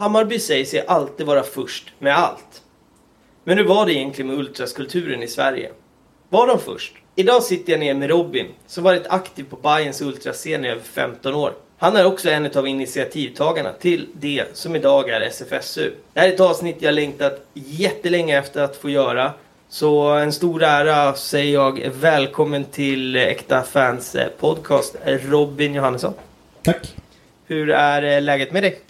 Hammarby säger sig alltid vara först med allt. Men hur var det egentligen med ultraskulturen i Sverige? Var de först? Idag sitter jag ner med Robin, som varit aktiv på Bayerns ultrascen i över 15 år. Han är också en av initiativtagarna till det som idag är SFSU. Det här är ett avsnitt jag längtat jättelänge efter att få göra. Så en stor ära säger jag välkommen till Äkta Fans podcast, Robin Johannesson. Tack. Hur är läget med dig?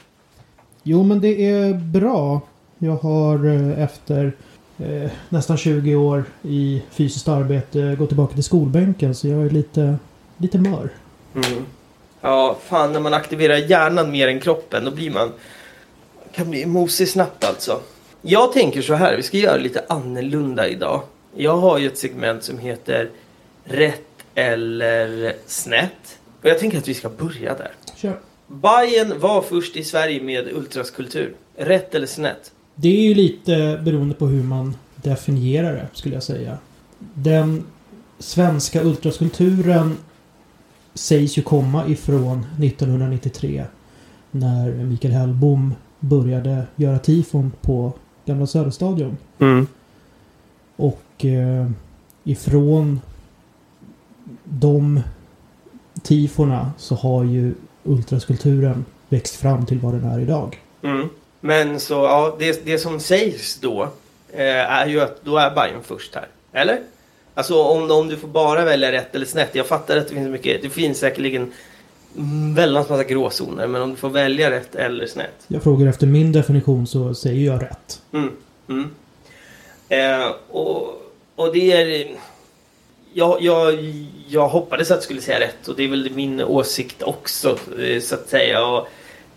Jo men det är bra. Jag har eh, efter eh, nästan 20 år i fysiskt arbete gått tillbaka till skolbänken så jag är lite, lite mör. Mm. Ja, fan när man aktiverar hjärnan mer än kroppen då blir man... kan bli mosig snabbt alltså. Jag tänker så här, vi ska göra lite annorlunda idag. Jag har ju ett segment som heter Rätt eller snett. Och jag tänker att vi ska börja där. Kör. Bayern var först i Sverige med ultraskulptur. Rätt eller snett? Det är ju lite beroende på hur man definierar det skulle jag säga. Den svenska ultraskulpturen sägs ju komma ifrån 1993. När Mikael Hellbom började göra tifon på Gamla Söderstadion. Mm. Och eh, ifrån de tifona så har ju ultraskulpturen växt fram till vad den är idag. Mm. Men så, ja, det, det som sägs då eh, är ju att då är Bayern först här. Eller? Alltså om, om du får bara välja rätt eller snett. Jag fattar att det finns mycket. Det finns säkerligen väldigt massa gråzoner. Men om du får välja rätt eller snett. Jag frågar efter min definition så säger jag rätt. Mm. Mm. Eh, och, och det är... Jag, jag, jag hoppades att jag skulle säga rätt och det är väl min åsikt också eh, så att säga. Och,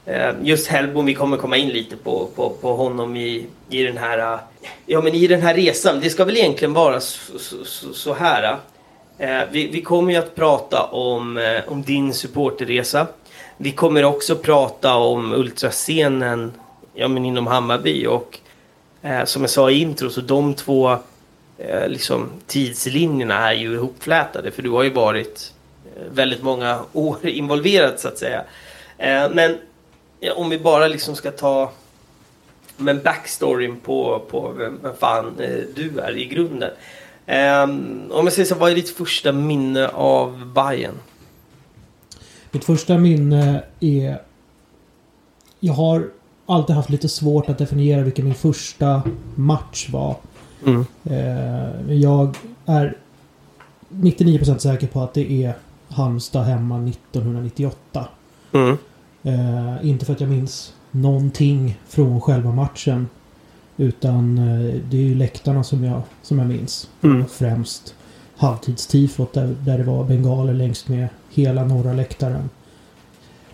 eh, just Hellbom, vi kommer komma in lite på, på, på honom i, i den här eh, Ja men i den här resan, det ska väl egentligen vara så, så, så här. Vi, vi, kommer ju att prata om, om din supporterresa. Vi kommer också prata om ultrascenen ja, men inom Hammarby och som jag sa i intro så de två eh, liksom, tidslinjerna är ju ihopflätade för du har ju varit eh, väldigt många år involverad så att säga. Eh, men om vi bara liksom ska ta men backstoryn på, på vem, vem fan eh, du är i grunden. Ehm, om jag säger så, vad är ditt första minne av Bayern? Mitt första minne är... Jag har alltid haft lite svårt att definiera vilken min första match var. Mm. Uh, jag är 99% säker på att det är Halmstad hemma 1998. Mm. Uh, inte för att jag minns någonting från själva matchen. Utan eh, det är ju läktarna som jag, som jag minns. Mm. Främst halvtidstifot där, där det var bengaler längst med hela norra läktaren.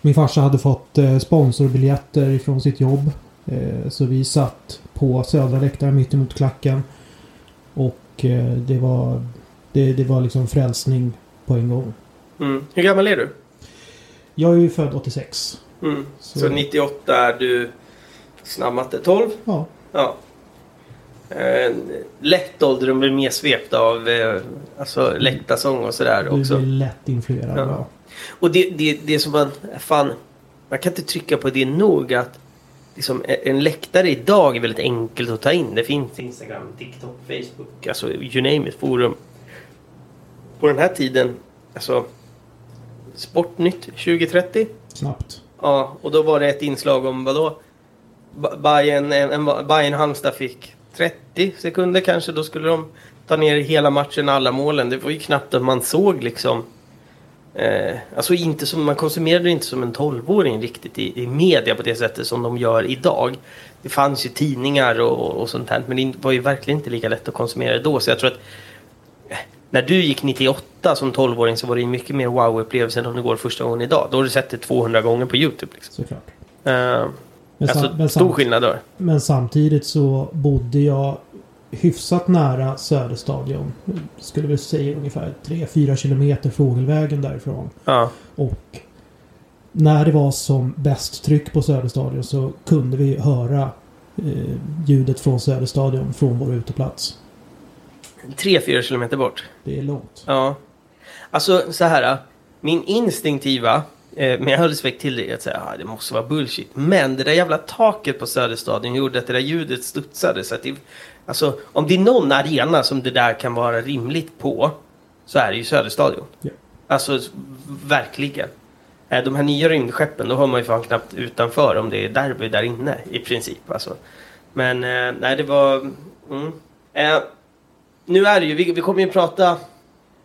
Min farsa hade fått eh, sponsorbiljetter ifrån sitt jobb. Eh, så vi satt på södra läktaren mitt emot klacken. Och det var, det, det var liksom frälsning på en gång. Mm. Hur gammal är du? Jag är ju född 86. Mm. Så. så 98 är du snabbmatte 12? Ja. ja. Eh, lätt ålder och blir mer svept av eh, alltså, läktarsång och sådär också. Du blir lätt influerad. Ja. Och det, det, det som man... Fan, man kan inte trycka på det nog att liksom, en läktare idag är väldigt enkelt att ta in. Det finns Instagram, TikTok, Facebook, alltså you name it, forum. På den här tiden, alltså Sportnytt 2030. Snabbt. Ja, och då var det ett inslag om vadå? Bayern, en, Bayern Halmstad fick 30 sekunder kanske. Då skulle de ta ner hela matchen, alla målen. Det var ju knappt att man såg liksom. Eh, alltså inte som, man konsumerade inte som en 12-åring riktigt i, i media på det sättet som de gör idag. Det fanns ju tidningar och, och sånt här men det var ju verkligen inte lika lätt att konsumera det då. Så jag tror att eh, när du gick 98 som 12-åring så var det mycket mer wow-upplevelse än om du går första gången idag. Då har du sett det 200 gånger på YouTube. Liksom. Såklart. Uh, men alltså stor skillnad då. Men samtidigt så bodde jag hyfsat nära Söderstadion. Skulle väl säga ungefär 3-4 kilometer fågelvägen därifrån. Ja. Och när det var som bäst tryck på Söderstadion så kunde vi höra eh, ljudet från Söderstadion från vår uteplats. 3-4 kilometer bort. Det är långt. Ja. Alltså så här. Min instinktiva Eh, men jag höll respekt till det. Att säga, ah, det måste vara bullshit. Men det där jävla taket på Söderstadion gjorde att det där ljudet studsade. Så att det, alltså, om det är någon arena som det där kan vara rimligt på. Så är det ju Söderstadion. Ja. Alltså verkligen. Eh, De här nya rymdskeppen, då har man ju fan knappt utanför om det är derby där inne i princip. Alltså. Men eh, nej, det var... Mm. Eh, nu är det ju, vi, vi kommer ju prata...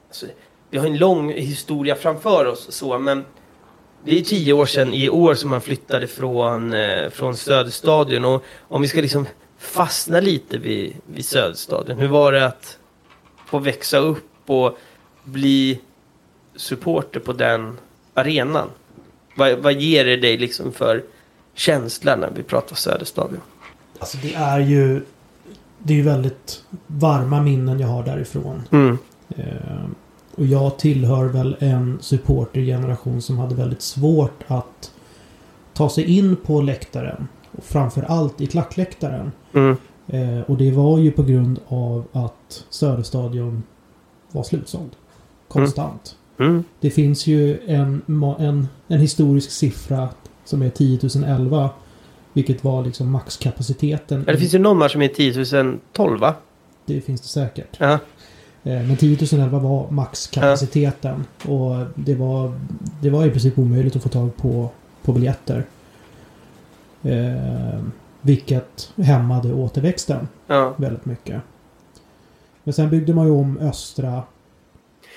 Alltså, vi har en lång historia framför oss så, men det är tio år sedan i år som man flyttade från, eh, från Söderstadion. Och om vi ska liksom fastna lite vid, vid Söderstadion. Hur var det att få växa upp och bli supporter på den arenan? Vad, vad ger det dig liksom för känsla när vi pratar Söderstadion? Alltså det är ju... Det är ju väldigt varma minnen jag har därifrån. Mm. Eh, och jag tillhör väl en supportergeneration som hade väldigt svårt att ta sig in på läktaren. Framförallt i klackläktaren. Mm. Eh, och det var ju på grund av att Söderstadion var slutsåld. Konstant. Mm. Det finns ju en, en, en historisk siffra som är 10 011. Vilket var liksom maxkapaciteten. Ja, det finns ju någon match som är 10 012 va? Det finns det säkert. Ja. Eh, Men 10 011 var maxkapaciteten. Och det var, det var i princip omöjligt att få tag på, på biljetter. Eh, vilket hämmade återväxten ja. väldigt mycket. Men sen byggde man ju om östra.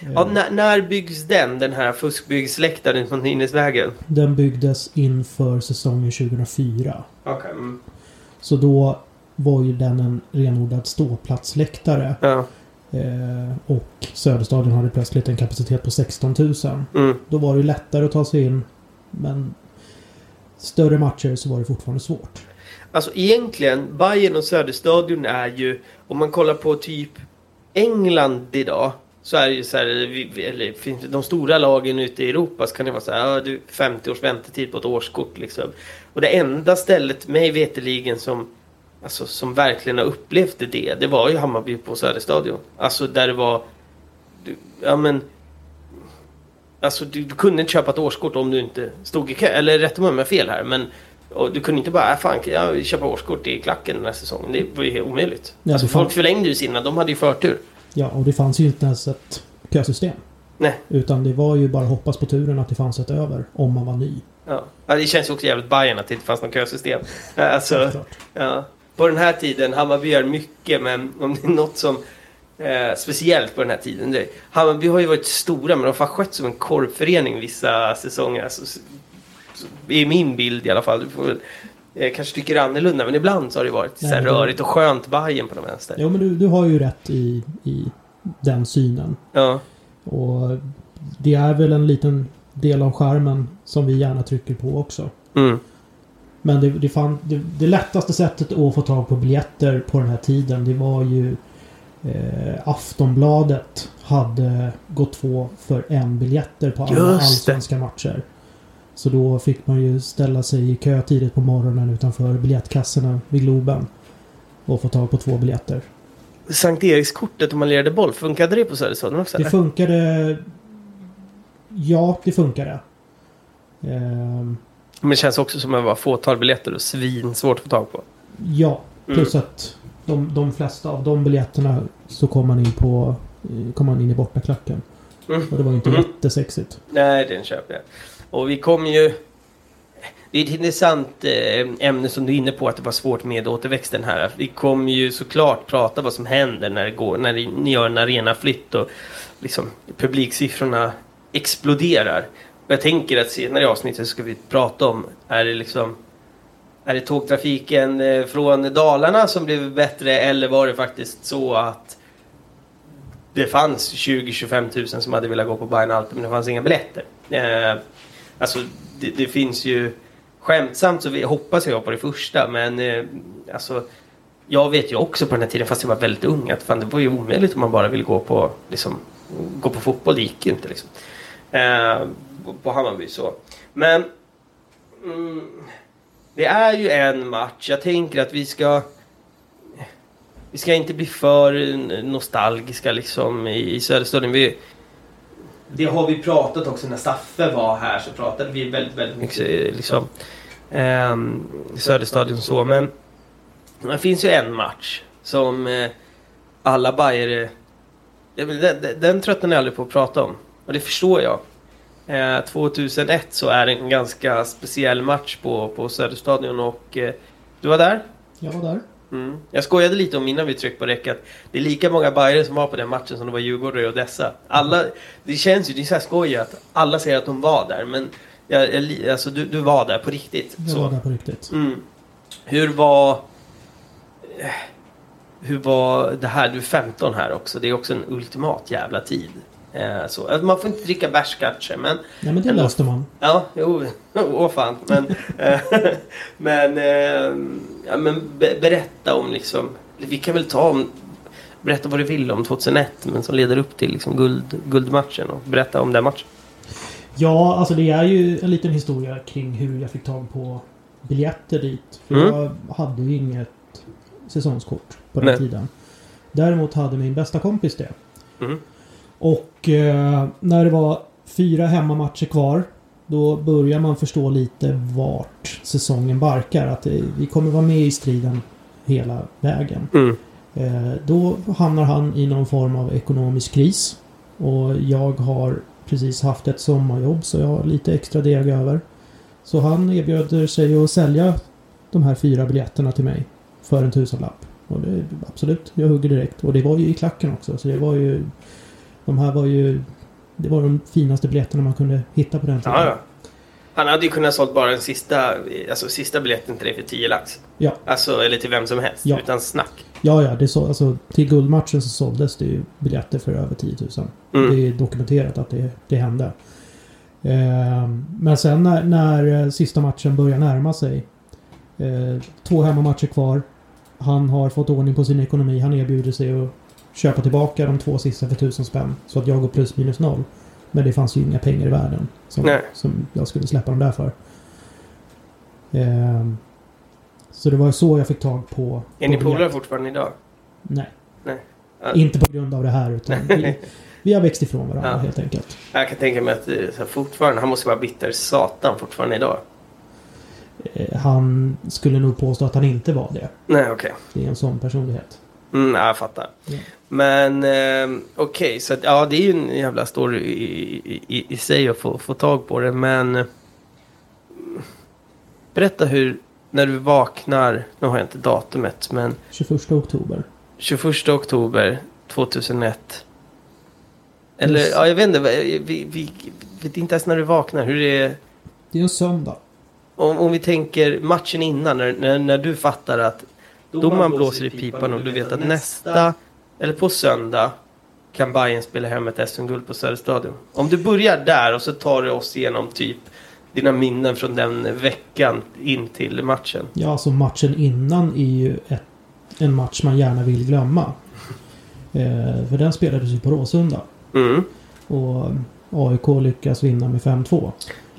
eh, ja när, när byggs den? Den här fuskbyggsläktaren från Nynäsvägen? Den byggdes inför säsongen 2004. Okej. Mm. Så då var ju den en renodlad ståplatsläktare. Ja. Eh, och Söderstadion hade plötsligt en kapacitet på 16 000. Mm. Då var det lättare att ta sig in. Men större matcher så var det fortfarande svårt. Alltså egentligen, Bayern och Söderstadion är ju, om man kollar på typ England idag, så är det ju så här, eller de stora lagen ute i Europa så kan det vara så här, ja, du, 50 års väntetid på ett årskort liksom. Och det enda stället, mig veterligen som, alltså, som verkligen har upplevt det, det var ju Hammarby på Söderstadion. Alltså där det var, ja men, Alltså du, du kunde inte köpa ett årskort om du inte stod i kö. Eller rätta mig om jag har fel här. Men och du kunde inte bara, äh, fan jag köpa årskort i klacken den här säsongen. Det var ju helt omöjligt. Ja, alltså, folk förlängde ju sina, de hade ju förtur. Ja, och det fanns ju inte ens ett kösystem. Nej. Utan det var ju bara att hoppas på turen att det fanns ett över. Om man var ny. Ja. Ja, det känns ju också jävligt Bajen att det inte fanns något kösystem. Alltså, ja. På den här tiden, Hammarby gör mycket men om det är något som eh, speciellt på den här tiden. Det, Hammarby har ju varit stora men de har skött som en korpförening vissa säsonger. Alltså, s- s- I min bild i alla fall. Du får väl, eh, kanske tycker annorlunda men ibland så har det varit så här Nej, det- rörigt och skönt Bajen på de vänster. Jo, men du, du har ju rätt i, i den synen. Ja. Och det är väl en liten del av skärmen som vi gärna trycker på också. Mm. Men det, det, fan, det, det lättaste sättet att få tag på biljetter på den här tiden det var ju eh, Aftonbladet hade gått två för en biljetter på alla allsvenska matcher. Så då fick man ju ställa sig i kö tidigt på morgonen utanför biljettkassorna vid Globen. Och få tag på två biljetter. Sankt Erikskortet om man lirade boll, funkade det på Söderstadion också? Det eller? funkade... Ja, det funkade. Ehm, Men det känns också som att det var fåtal biljetter och svinsvårt att få tag på. Ja, Mm. plus att de, de flesta av de biljetterna så kom man in på eh, kom man in i bortaklacken. Mm. Och det var ju inte Mm. jättesexigt. Nej, den köper jag. Och vi kom ju... Det är ett intressant eh, ämne som du är inne på att det var svårt med återväxten här. Vi kommer ju såklart prata vad som händer när det går, när ni gör en arenaflytt och liksom publiksiffrorna exploderar. Och jag tänker att senare i avsnittet ska vi prata om, är det liksom är det tågtrafiken eh, från Dalarna som blev bättre eller var det faktiskt så att det fanns 20-25 tusen som hade velat gå på Bayern men det fanns inga biljetter. Eh, alltså det, det finns ju skämtsamt så vi, hoppas jag på det första men eh, alltså jag vet ju också på den här tiden fast jag var väldigt ung att fan, det var ju omöjligt om man bara ville gå på liksom, gå på fotboll. Det gick ju inte liksom. Eh, på- på Hammarby så. Men mm, det är ju en match. Jag tänker att vi ska vi ska inte bli för nostalgiska liksom i, i Söderstadion. Vi, det har vi pratat också när Staffe var här så pratade vi väldigt, väldigt mycket liksom eh, Söderstadion så men det finns ju en match som eh, alla Bajare den, den, den tröttnar jag aldrig på att prata om och det förstår jag. Eh, 2001 så är det en ganska speciell match på, på Söderstadion och eh, du var där? Jag var där. Mm. Jag skojade lite om innan vi tryckte på räck att det är lika många Bajare som var på den matchen som det var Djurgårdare och Odessa. Alla, det känns ju, det är så här skoj att alla säger att de var där men jag, jag, alltså, du, du var där på riktigt. Jag så. var där på riktigt. Mm. Hur var... eh, Hur var det här? Du är 15 här också. Det är också en ultimat jävla tid. Eh, så. Alltså, Man får inte dricka bärs kanske men... Nej men det Ändå. löste man. Ja, jo, åh fan. Men, eh, men, eh, ja, men be, berätta om liksom, vi kan väl ta om, berätta vad du vill om 2001 men som leder upp till liksom guld, guldmatchen och berätta om den matchen. Ja, alltså det är ju en liten historia kring hur jag fick tag på biljetter dit. För Mm. jag hade ju inget säsongskort på den Nej. tiden. Däremot hade min bästa kompis det. Mm. Och eh, när det var fyra hemmamatcher kvar då börjar man förstå lite vart säsongen barkar. Att det, vi kommer vara med i striden hela vägen. Mm. Eh, då hamnar han i någon form av ekonomisk kris. Och jag har precis haft ett sommarjobb så jag har lite extra deg över. Så han erbjuder sig att sälja de här fyra biljetterna till mig för en tusenlapp. Och det, absolut, jag hugger direkt. Och det var ju i klacken också. Så det var ju... De här var ju... Det var de finaste biljetterna man kunde hitta på den tiden. Ja. Han hade ju kunnat sålt bara den sista, alltså sista biljetten till dig för 10 lax. Ja. Alltså, eller till vem som helst. Ja. Utan snack. Ja, ja. Det så, alltså, till guldmatchen så såldes det ju biljetter för över 10 000. Mm. Det är dokumenterat att det, det hände. Ehm, men sen när, när eh, sista matchen börjar närma sig. Eh, två hemmamatcher kvar. Han har fått ordning på sin ekonomi. Han erbjuder sig att köpa tillbaka de två sista för tusen spänn. Så att jag går plus minus noll. Men det fanns ju inga pengar i världen som, Nej. som jag skulle släppa dem där för. Ehm, så det var så jag fick tag på... Är på ni polare fortfarande idag? Nej. Nej. Ja. Inte på grund av det här utan vi, vi har växt ifrån varandra Ja. helt enkelt. Jag kan tänka mig att så här, fortfarande, han måste vara bitter satan fortfarande idag. Eh, Han skulle nog påstå att han inte var det. Nej, okej. Det är en sån personlighet. Mm, ja, jag fattar. Ja. Men eh, okej, så att, ja det är ju en jävla story i, i, i sig att få, få tag på det. Men berätta hur, när du vaknar, nu har jag inte datumet, men 21 oktober. 21 oktober 2001. Eller Yes. ja, jag vet inte, vi, vi, vi vet inte ens när du vaknar. Hur det är, Det är en söndag. om, om vi tänker matchen innan, när, när, när du fattar att domaren blåser i pipan och du vet att nästa, eller på söndag, kan Bayern spela hem ett SM-guld på Söderstadion. Om du börjar där och så tar du oss igenom typ dina minnen från den veckan in till matchen. Ja, alltså matchen innan är ju ett, en match man gärna vill glömma. Eh, för den spelades ju på Råsunda. Mm. Och AIK lyckas vinna med 5-2.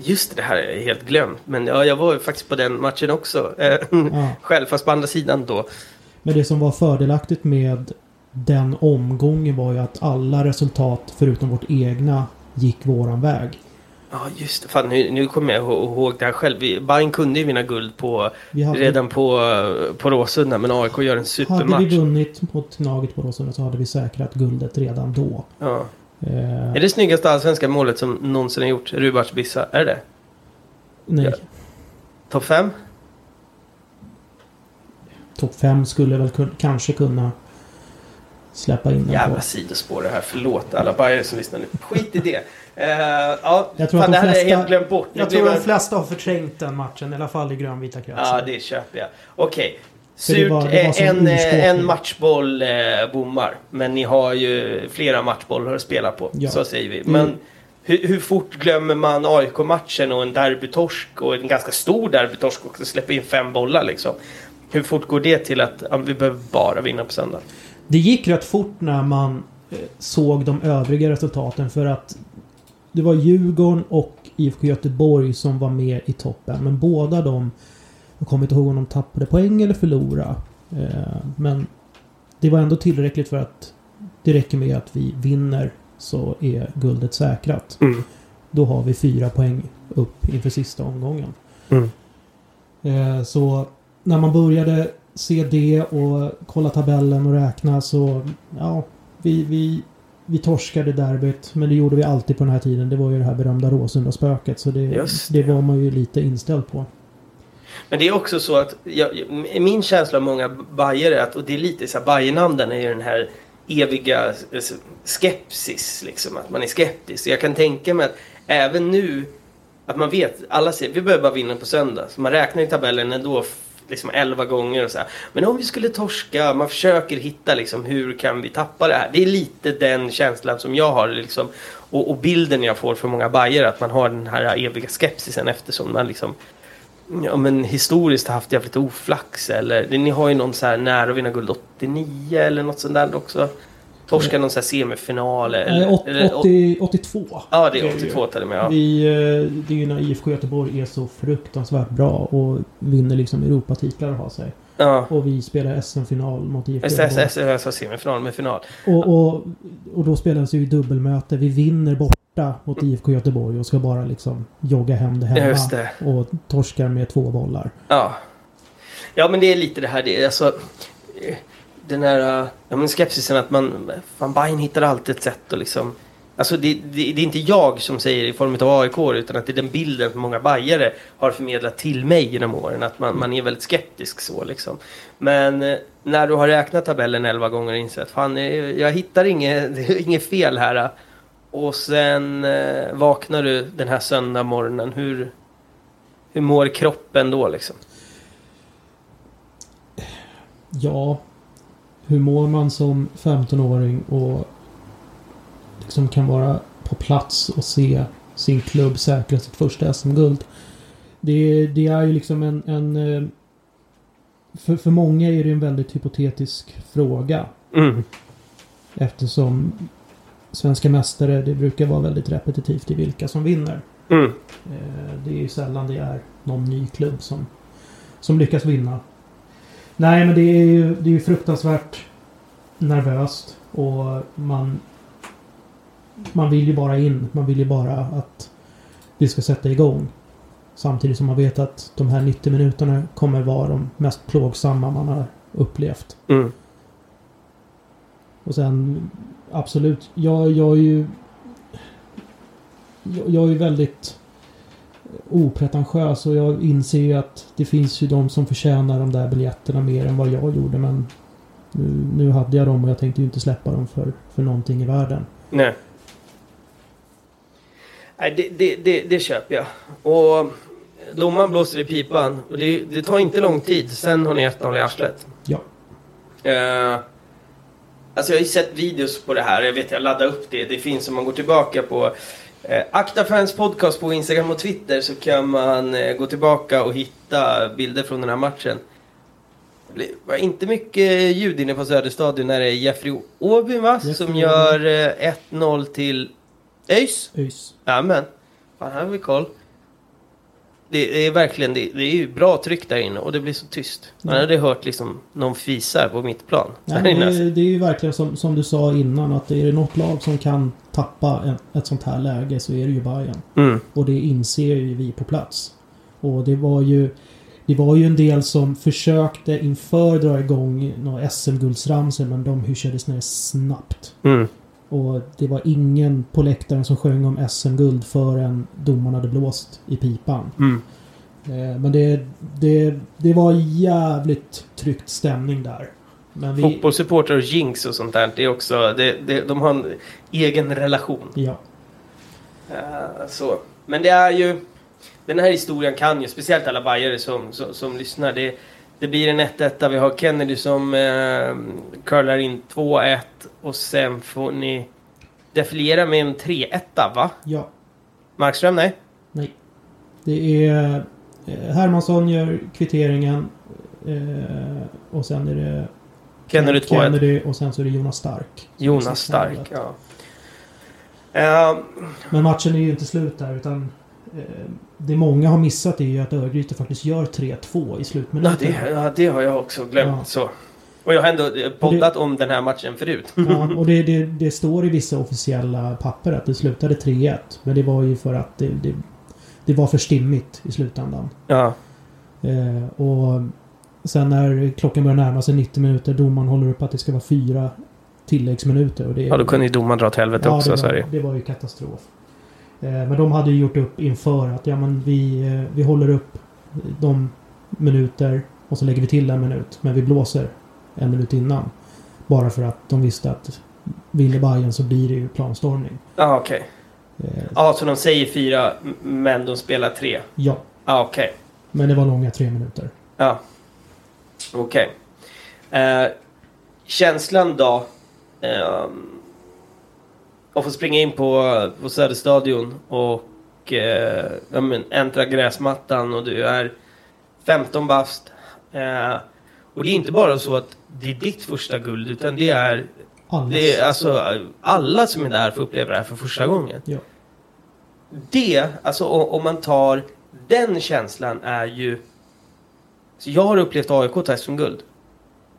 Just det, här är helt glömt. Men ja, jag var ju faktiskt på den matchen också. Eh, Ja. Själv, fast på andra sidan då. Men det som var fördelaktigt med den omgången var ju att alla resultat förutom vårt egna gick våran väg. Ja, just det. Fan, nu, nu kommer jag ihå- ihåg det här själv. Bayern kunde ju vinna guld på, Vi hade, redan på, på Råsunda, men AIK gör en hade supermatch. vi vunnit mot Gnaget på Råsunda så hade vi säkrat guldet redan då. Ja. Eh, Är det snyggaste allsvenska målet som någonsin har gjort? Rubars Bissa? Är det det? nej, Ja. Topp fem? topp 5 skulle väl kun, kanske kunna släppa in den Jävla på. sidospår det här. Förlåt alla Bajare som lyssnar nu. Skit i det. Uh, ja, Jag tror fan, att det de är flesta- helt glömt bort. Jag blev tror de jag- flesta har förträngt den matchen, i alla fall i grönvita kretsen. Ja, det köper jag. Okej. För det Surt. var- det var som en, eh, en matchboll eh, bommar. Men ni har ju flera matchbollar att spela på. Ja. Så säger vi. Mm. Men hur, hur fort glömmer man AIK-matchen och en derbytorsk och en ganska stor derbytorsk och släppa in fem bollar liksom? Hur fort går det till att ja, vi behöver bara vinna på söndag? Det gick rätt fort när man eh, såg de övriga resultaten för att det var Djurgården och IFK Göteborg som var med i toppen. Men båda de, jag kommer inte ihåg om de tappade poäng eller förlorade. Eh, Men det var ändå tillräckligt för att det räcker med att vi vinner så är guldet säkrat. Mm. Då har vi fyra poäng upp inför sista omgången. Mm. Eh, så när man började se det och kolla tabellen och räkna så ja, vi, vi, vi torskade derbyt. Men det gjorde vi alltid på den här tiden. Det var ju det här berömda Råsunda-spöket. Så det, det det. var man ju lite inställd på. Men det är också så att jag, min känsla av många bajer är att, och det är lite så här, bajenamnen är ju den här eviga skepsis liksom, att man är skeptisk. Så jag kan tänka mig att även nu, att man vet, alla säger vi behöver bara vinna på söndag. Så man räknar i tabellen ändå liksom 11 gånger och så här. Men om vi skulle torska, man försöker hitta liksom hur kan vi tappa det här? Det är lite den känslan som jag har liksom. Och, och bilden jag får från många bajer att man har den här eviga skepsisen eftersom man liksom Ja men historiskt haft jävligt oflax eller ni har ju någon så här nära att vinna guld 89 eller något sånt där också. Torska någon så här semifinal eller... Eller 80, 82. ja det är är 82 till och med. Ja. Vi, eh, det är ju när IFK Göteborg är så fruktansvärt bra och vinner liksom Europatitlar och har sig. ja. Och vi spelar SM-final mot IFK Göteborg. Jag sa semifinal med final. Och, och, och då spelas ju dubbelmöte. Vi vinner borta mot IFK Göteborg och ska bara liksom jogga hem det hemma. Det. Och torskar med två bollar. Ja. Ja men det är lite det här, det är alltså... eh, Den här ja, men skepsisen att man... Fan Bayern hittar alltid ett sätt att liksom... Alltså det, det, det är inte jag som säger i form av AIK utan att det är den bilden som många bajare har förmedlat till mig genom åren. Att man, man är väldigt skeptisk så liksom. Men eh, när du har räknat tabellen 11 gånger och insett fan eh, jag hittar inget, inget fel här. Och sen eh, vaknar du den här söndag morgonen. Hur, hur mår kroppen då liksom? Ja, hur mår man som 15-åring och liksom kan vara på plats och se sin klubb säkra sitt första SM-guld? Det, det är ju liksom en... en eh, för, för många är det en väldigt hypotetisk fråga. Mm. Eftersom svenska mästare, det brukar vara väldigt repetitivt i vilka som vinner. Mm. Eh, Det är ju sällan det är någon ny klubb som, som lyckas vinna. Nej, men det är ju, det är ju fruktansvärt nervöst och man man vill ju bara in. Man vill ju bara att det ska sätta igång. Samtidigt som man vet att de här 90 minuterna kommer vara de mest plågsamma man har upplevt. Mm. Och sen absolut, jag, jag är ju... Jag, jag är ju väldigt opretentiös och jag inser ju att det finns ju de som förtjänar de där biljetterna mer än vad jag gjorde men nu, nu hade jag dem och jag tänkte ju inte släppa dem för, för någonting i världen. Nej. Nej, det, det, det, det köper jag. Och domaren blåser i pipan. Och det, det tar inte lång tid. Sen har ni 1-0 i arslet. Ja. Eh, alltså jag har ju sett videos på det här. Jag vet jag laddade upp det. Det finns om man går tillbaka på eh, Akta Fans Podcast på Instagram och Twitter så kan man eh, gå tillbaka och hitta bilder från den här matchen. Det var inte mycket ljud inne på Söderstadion när det är Jeffrey Åby va? Jeffrey Som gör eh, 1-0 till ÖIS. ÖIS. Jajamän. Fan, här har vi koll. Det, det är verkligen det, det är ju bra tryck där inne och det blir så tyst. Man hade hört liksom någon fisar på mitt plan. Nej, Där inne. men det, det är ju verkligen som, som du sa innan att är det något lag som kan tappa en, ett sånt här läge så är det ju Bayern. Mm. Och det inser ju vi på plats. Och det var ju det var ju en del som försökte inför dra igång några SM-guldsramsor men de hyschades ner snabbt. Mm. Och det var ingen på läktaren som sjöng om SM-guld förrän domaren hade blåst i pipan. Mm. Eh, men det, det, det var jävligt tryckt stämning där. Men vi... Fotbollssupportrar och jinx och sånt där. Det är också, det, det, de har en egen relation. Ja. Eh, så. Men det är ju... Den här historien kan ju, speciellt alla bajare som, som, som lyssnar. Det, det blir en 1-1. Vi har Kennedy som eh, curlar in 2-1. Och sen får ni defilera med en 3-1 va? Ja. Markström, nej? Nej. Det är... Eh, Hermansson gör kvitteringen. Eh, och sen är det... Kennedy 2-1. Kennedy och sen så är det Jonas Stark. Jonas Stark, ja. Eh, Men matchen är ju inte slut där utan... Eh, det många har missat är ju att Örgryte faktiskt gör 3-2 i ja, slutminuten. det, ja, det har jag också glömt. Ja. Så. Och jag har ändå eh, poddat om den här matchen förut. Ja, och det, det, det står i vissa officiella papper att det slutade 3-1. Men det var ju för att det, det, var för stimmigt i slutändan. Ja. Eh, och sen när klockan börjar närma sig 90 minuter, domaren håller upp att det ska vara fyra tilläggsminuter. Och det, ja, då kunde ju domaren dra åt helvete ja, också. det så var, det. det var ju katastrof. Eh, men de hade ju gjort upp inför att ja, men vi, eh, vi håller upp de minuter och så lägger vi till en minut. Men vi blåser en minut innan. Bara för att de visste att vinner Bayern så blir det ju planstormning. Ja, okej. Eh, Ja, så de säger fyra, men de spelar tre. ja, Ja, okej. men det var långa tre minuter. Ja. Okej. Eh, känslan då? Eh, att få springa in på, på Söderstadion och eh, ja, men, äntra gräsmattan och du är 15 bast. Eh, och det är inte bara så att det är ditt första guld utan det är, det är alltså alla som är där får uppleva det här för första gången. Ja. Det, alltså om man tar den känslan är ju... Så jag har upplevt AIK ta SM-guld.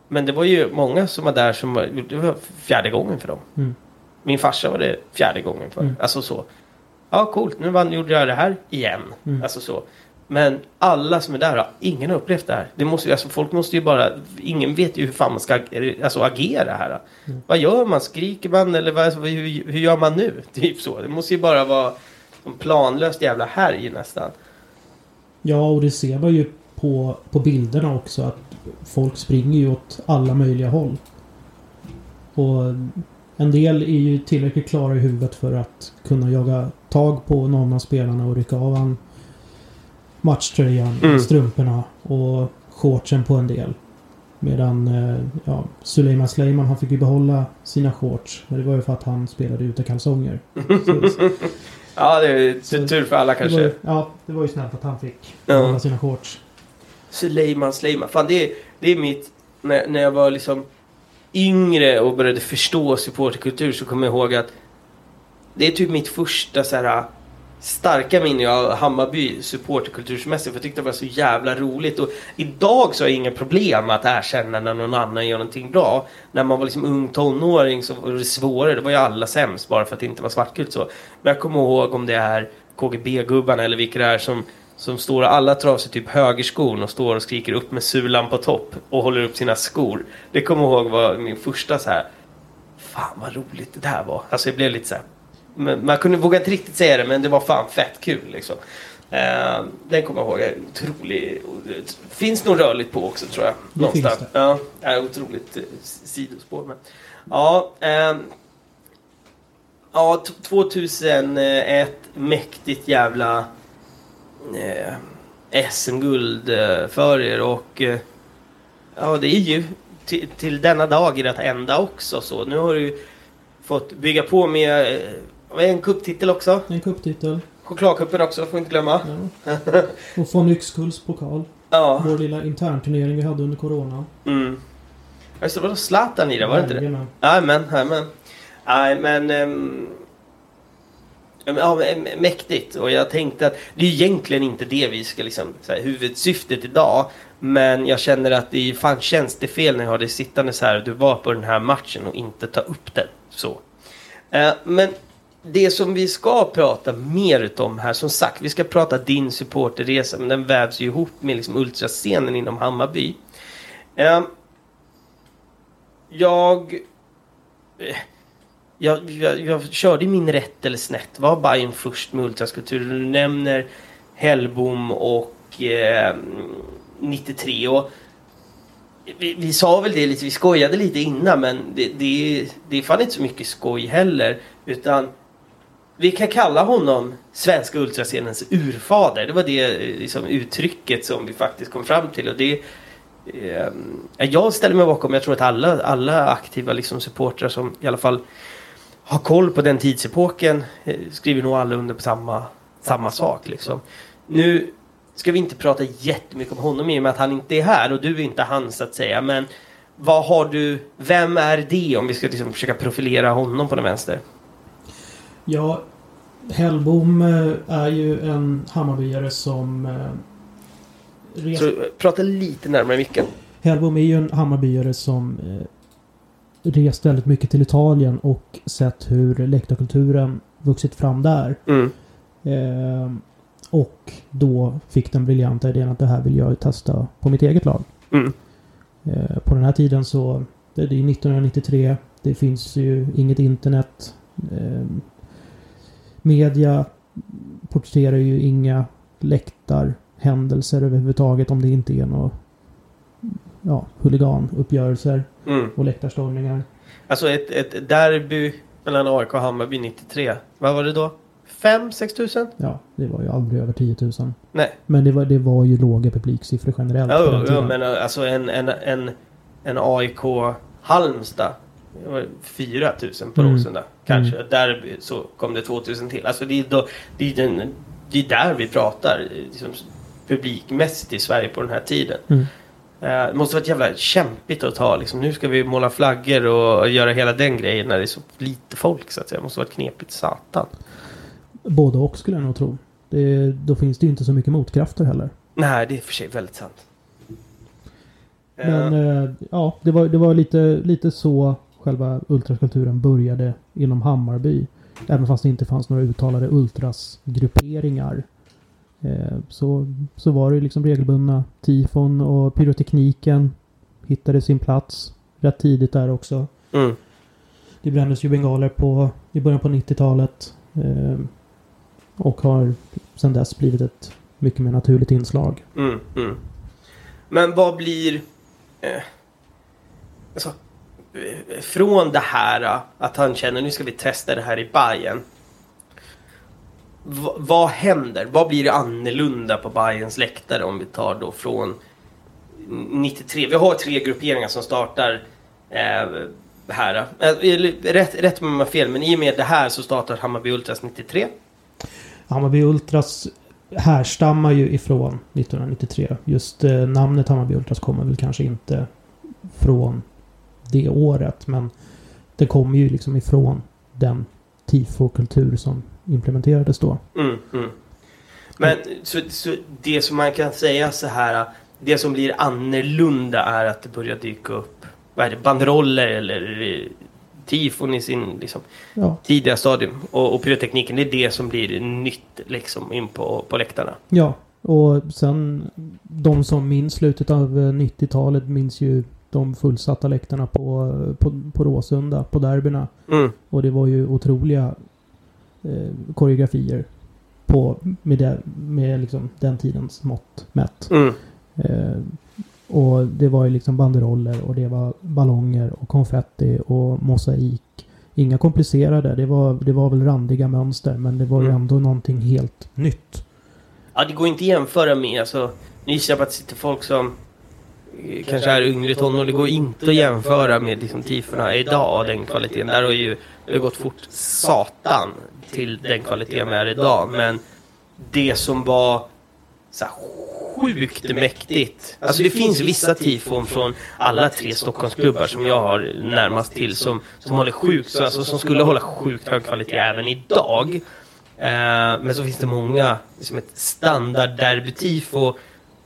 Men det var ju många som var där som var, det var fjärde gången för dem. Mm. Min farsa var det fjärde gången för. Mm. Alltså så. Ja, coolt. Nu vann, gjorde jag det här igen. Mm. Alltså så. Men alla som är där, har- ingen har upplevt det här. Det måste, ju- alltså, folk måste ju bara... Ingen vet ju hur fan man ska alltså, agera här. Mm. Vad gör man? Skriker man? Eller vad, hur, hur gör man nu? Typ så. Det måste ju bara vara en planlöst jävla härj nästan. Ja, och det ser man ju på, på bilderna också att folk springer ju åt alla möjliga håll. Och en del är ju tillräckligt klara i huvudet för att kunna jaga tag på någon av spelarna och rycka av han matchtröjan, Mm. strumporna och shortsen på en del. Medan eh, ja, Suleiman Sleiman han fick ju behålla sina shorts. Men det var ju för att han spelade ute kalsonger. Så, Ja, det är tur för alla det kanske. ju, ja, det var ju snällt att han fick Ja. behålla sina shorts. Suleiman Sleiman. Fan, det är, det är mitt... När, när jag var liksom yngre och började förstå supporterkultur så kommer jag ihåg att det är typ mitt första så här äh, starka minne av Hammarby supporterkultursmässigt. För jag tyckte det var så jävla roligt. Och idag så har jag inga problem att erkänna när någon annan gör någonting bra. När man var liksom ung tonåring så var det svårare. Det var ju alla sämst bara för att det inte var svartgult så. Men jag kommer ihåg om det är KGB-gubbarna eller vilka det är som som står alla tar av sig typ högerskon och står och skriker upp med sulan på topp och håller upp sina skor. Det kommer jag ihåg var min första så här. Fan vad roligt det där var. Alltså jag blev lite så här. Man kunde våga inte riktigt säga det men det var fan fett kul liksom. Eh, den kommer jag ihåg. Otrolig. Finns nog rörligt på också tror jag. Det Någonstans. finns Ja, är otroligt eh, sidospår. Men. Ja, ehm, ja, t- 2001. Mäktigt jävla eh, SM-guld eh, för er och eh, ja det är ju till, till denna dag i det ända också så. Nu har du fått bygga på med eh, en kupptitel också. En cuptitel. Chokladkuppen också får inte glömma. Ja. Och von Yxkulls pokal. Ja. Vår lilla internturnering vi hade under Corona. Mm. Just det, var Zlatan i det, var det inte det? Jajamän. Jajamän. Nej men... ehm, Ja, mäktigt. Och jag tänkte att det är egentligen inte det vi ska liksom, så här, huvudsyftet idag. Men jag känner att det är fan känns det fel när jag har det sittande så här och du var på den här matchen och inte ta upp den. Så. Eh, men det som vi ska prata mer om här, som sagt, vi ska prata din supporterresa, men den vävs ju ihop med liksom ultrascenen inom Hammarby. Eh, jag, eh, jag, jag, jag körde min rätt eller snett. Var Bayern först med ultraskulptur? Du nämner Hellbom och eh, 93. Och vi, vi sa väl det lite, vi skojade lite innan men det, det, det är fan inte så mycket skoj heller. Utan vi kan kalla honom svenska ultrascenens urfader. Det var det eh, liksom, uttrycket som vi faktiskt kom fram till. Och det, eh, jag ställer mig bakom, jag tror att alla, alla aktiva liksom, supportrar som i alla fall har koll på den tidsepoken eh, skriver nog alla under på samma, samma sak. Liksom. Nu ska vi inte prata jättemycket om honom i och med att han inte är här och du är inte han så att säga. Men vad har du, vem är det om vi ska liksom försöka profilera honom på den vänster? Ja, Hellbom eh, är ju en Hammarbyare som... eh, Så prata lite närmare micken. Hellbom är ju en Hammarbyare som rest väldigt mycket till Italien och sett hur läktarkulturen vuxit fram där. Mm. Eh, och då fick den briljanta idén att det här vill jag testa på mitt eget lag. Mm. Eh, på den här tiden så, det är 1993, det finns ju inget internet. Eh, media porträtterar ju inga läktarhändelser överhuvudtaget om det inte är några ja, huliganuppgörelser Mm. och läktarstormningar. Alltså ett, ett derby mellan AIK och Hammarby 93. Vad var det då? 5-6 tusen? Ja, det var ju aldrig över 10 000. Nej. Men det var, det var ju låga publiksiffror generellt Ja, ja, men alltså en, en, en, en AIK Halmstad. Det var 4 000 på Mm. Råsunda. Kanske. Derby så kom det 2 000 till. Alltså det är, då, det är, den, det är där vi pratar liksom, publikmässigt i Sverige på den här tiden. Mm. Eh, Det måste varit jävla kämpigt att ta liksom. Nu ska vi måla flaggor och göra hela den grejen när det är så lite folk så att säga. Det måste varit knepigt satan. Både och skulle jag nog tro. Det, då finns det ju inte så mycket motkrafter heller. Nej, det är för sig väldigt sant. Men eh, ja, det var, det var lite, lite så själva ultraskulturen började inom Hammarby. Även fast det inte fanns några uttalade ultrasgrupperingar. Eh, så, så var det liksom regelbundna tifon och pyrotekniken hittade sin plats rätt tidigt där också. mm. Det brändes ju bengaler på, i början på 90-talet. Eh, och har sedan dess blivit ett mycket mer naturligt inslag. Mm, mm. Men vad blir... Eh, alltså, eh, från det här eh, att han känner nu ska vi testa det här i Bayern. Vad händer? Vad blir det annorlunda på Bayerns läktare om vi tar då från 93? Vi har tre grupperingar som startar eh, här. Eh, eller rätt, rätt om jag fel, men i och med det här så startar Hammarby Ultras 93. Hammarby Ultras härstammar ju ifrån 1993. Just eh, namnet Hammarby Ultras kommer väl kanske inte från det året. Men det kommer ju liksom ifrån den tifokultur som implementerades då. Mm, mm. Men så, så det som man kan säga så här. Det som blir annorlunda är att det börjar dyka upp vad är det, banderoller eller eh, tifon i sin liksom, Ja, tidiga stadium. Och, och pyrotekniken, det är det som blir nytt liksom in på, på läktarna. ja. Och sen de som minns slutet av eh, 90-talet minns ju de fullsatta läktarna på, på, på Råsunda, på derbyna. Mm, Och det var ju otroliga eh, koreografier på, med, det, med liksom den tidens mått mätt. mm, Eh, och det var ju liksom banderoller och det var ballonger och konfetti och mosaik. Inga komplicerade, det var, det var väl randiga mönster men det var ju Mm. ändå någonting helt nytt. Ja, det går inte att jämföra med. Alltså, nu gissar jag på att det sitter folk som eh, kanske är yngre tonår. Det går inte att jämföra med liksom, tifona idag den kvaliteten. Där har ju det har gått fort satan till den kvaliteten vi är idag. Men det som var så här, sjukt mäktigt. Alltså det finns vissa tifon från alla tre Stockholmsklubbar som jag har närmast till som, som håller sjukt, så, alltså, som skulle hålla sjukt hög kvalitet även idag. Eh, men så finns det många, som ett standard derbytifo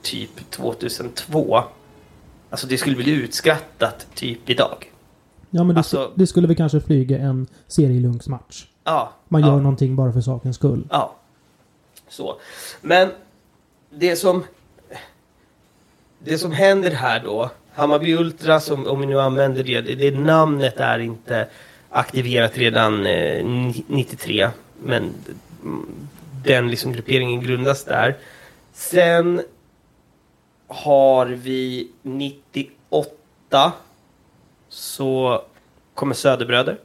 typ 2002. Alltså det skulle bli utskrattat typ idag. Ja men det, Alltså- det skulle vi kanske flyga en serielunksmatch. Ja. Man ja. gör någonting bara för sakens skull. Ja. Så. Men det som... Det som händer här då. Hammarby Ultra, som, om vi nu använder det, det, namnet är inte aktiverat redan eh, ni- 93. Men den liksom grupperingen grundas där. Sen har vi 98. Så kommer Söderbröder.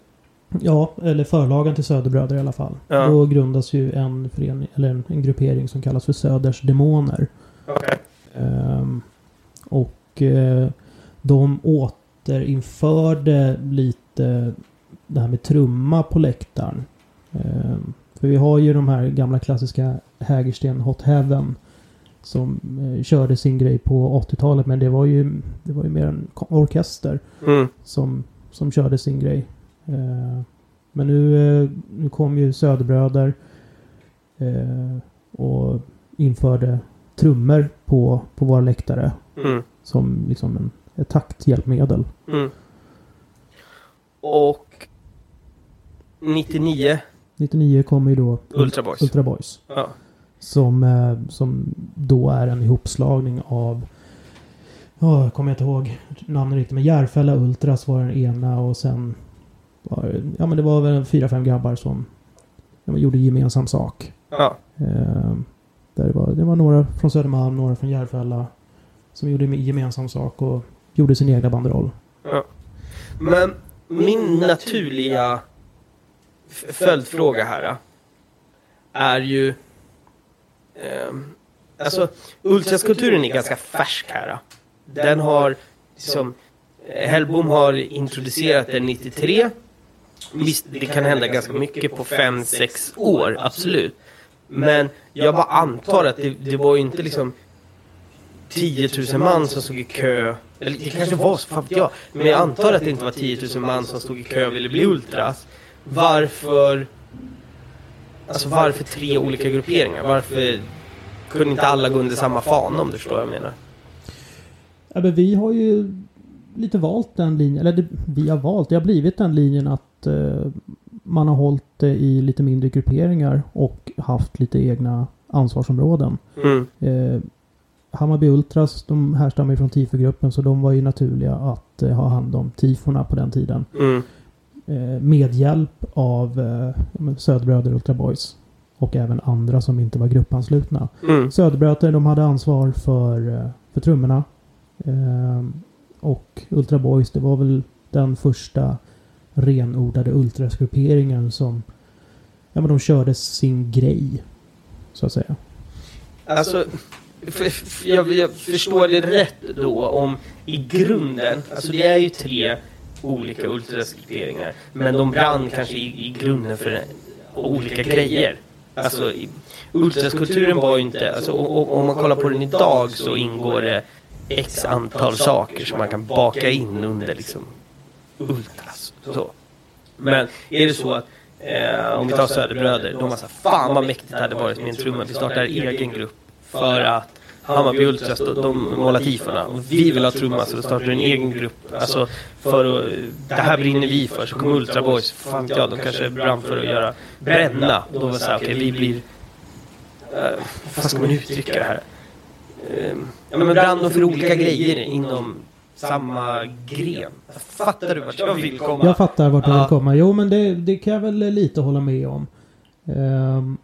Ja, eller förlagen till Söderbröder i alla fall. Ja. Då grundas ju en förening, eller en, en gruppering som kallas för Söders Demoner. Okej. Ehm, och eh, de återinförde lite det här med trumma på läktaren. Ehm, för vi har ju de här gamla klassiska Hägersten Hot Heaven som eh, körde sin grej på 80-talet men det var ju, det var ju mer en orkester Mm. som, som körde sin grej. Eh, men nu, eh, nu kom ju Söderbröder eh, och införde trummor på, på våra läktare Mm. som liksom en ett takthjälpmedel. Mm. Och 99 99 kommer ju då Ultra Boys. Ultra Boys. Ja. Som, som då är en ihopslagning av Ja, jag kommer inte ihåg namnet riktigt. Men Järfälla Ultras var den ena och sen var Ja men det var väl fyra, fem grabbar som ja, gjorde gemensam sak. Ja. Eh, där det, var, det var några från Södermalm, några från Järfälla. Som gjorde gemensam sak och gjorde sin egna banderoll. Men min naturliga följdfråga här är ju... ehm, alltså, ultraskulpturen är ganska färsk här. Den har liksom... eh, Hellbom har introducerat den 93. Visst, det kan hända ganska mycket på 5-6 år, absolut. Men jag bara antar att det, det var ju inte liksom 10 000 man som stod i kö. Eller det kanske var så, fan jag. Men jag antar att det inte var 10 000 man som stod i kö och ville bli ultras. Varför... Alltså varför tre olika grupperingar? Varför kunde inte alla gå under samma fana om du förstår vad jag menar? Ja, men vi har ju lite valt den linjen. Eller det, vi har valt. Det har blivit den linjen att eh, man har hållit det i lite mindre grupperingar och haft lite egna ansvarsområden. Mm. Eh, Hammarby Ultras, de härstammar ju från TIFO-gruppen så de var ju naturliga att eh, ha hand om TIFOna på den tiden. Mm. Eh, med hjälp av eh, Söderbröder Ultra Boys. Och även andra som inte var gruppanslutna. Mm. Söderbröder de hade ansvar för, eh, för trummorna. Eh, och Ultra Boys det var väl den första renodlade ultrasgrupperingen som ja, men de körde sin grej. Så att säga. Alltså, jag, jag förstår det rätt då om i grunden, alltså det är ju tre olika ultrasgrupperingar, men de brann kanske i, i grunden för olika grejer. Alltså, ultraskulturen var ju inte, alltså om man kollar på den idag så ingår det x antal saker som man kan baka in under liksom så. Men är det så att Eh, om vi tar Söderbröder, de var såhär, fan vad mäktigt det hade varit med en trumma. Vi startar egen grupp för att Hammarby Ultras, de, de målar tifona. Och vi vill ha trumma så då startar en egen grupp. Alltså, för att, det här brinner vi för. Så kommer Ultra Boys, fan jag, de kanske brann för att göra bränna. Då var det såhär, okej vi blir... Uh, vad ska man uttrycka det här? Eh, ja men brann de för olika grejer inom samma gren. Fattar du vart jag vill komma? Jag fattar vart du vill komma. Jo men det, det kan jag väl lite hålla med om. Ehm,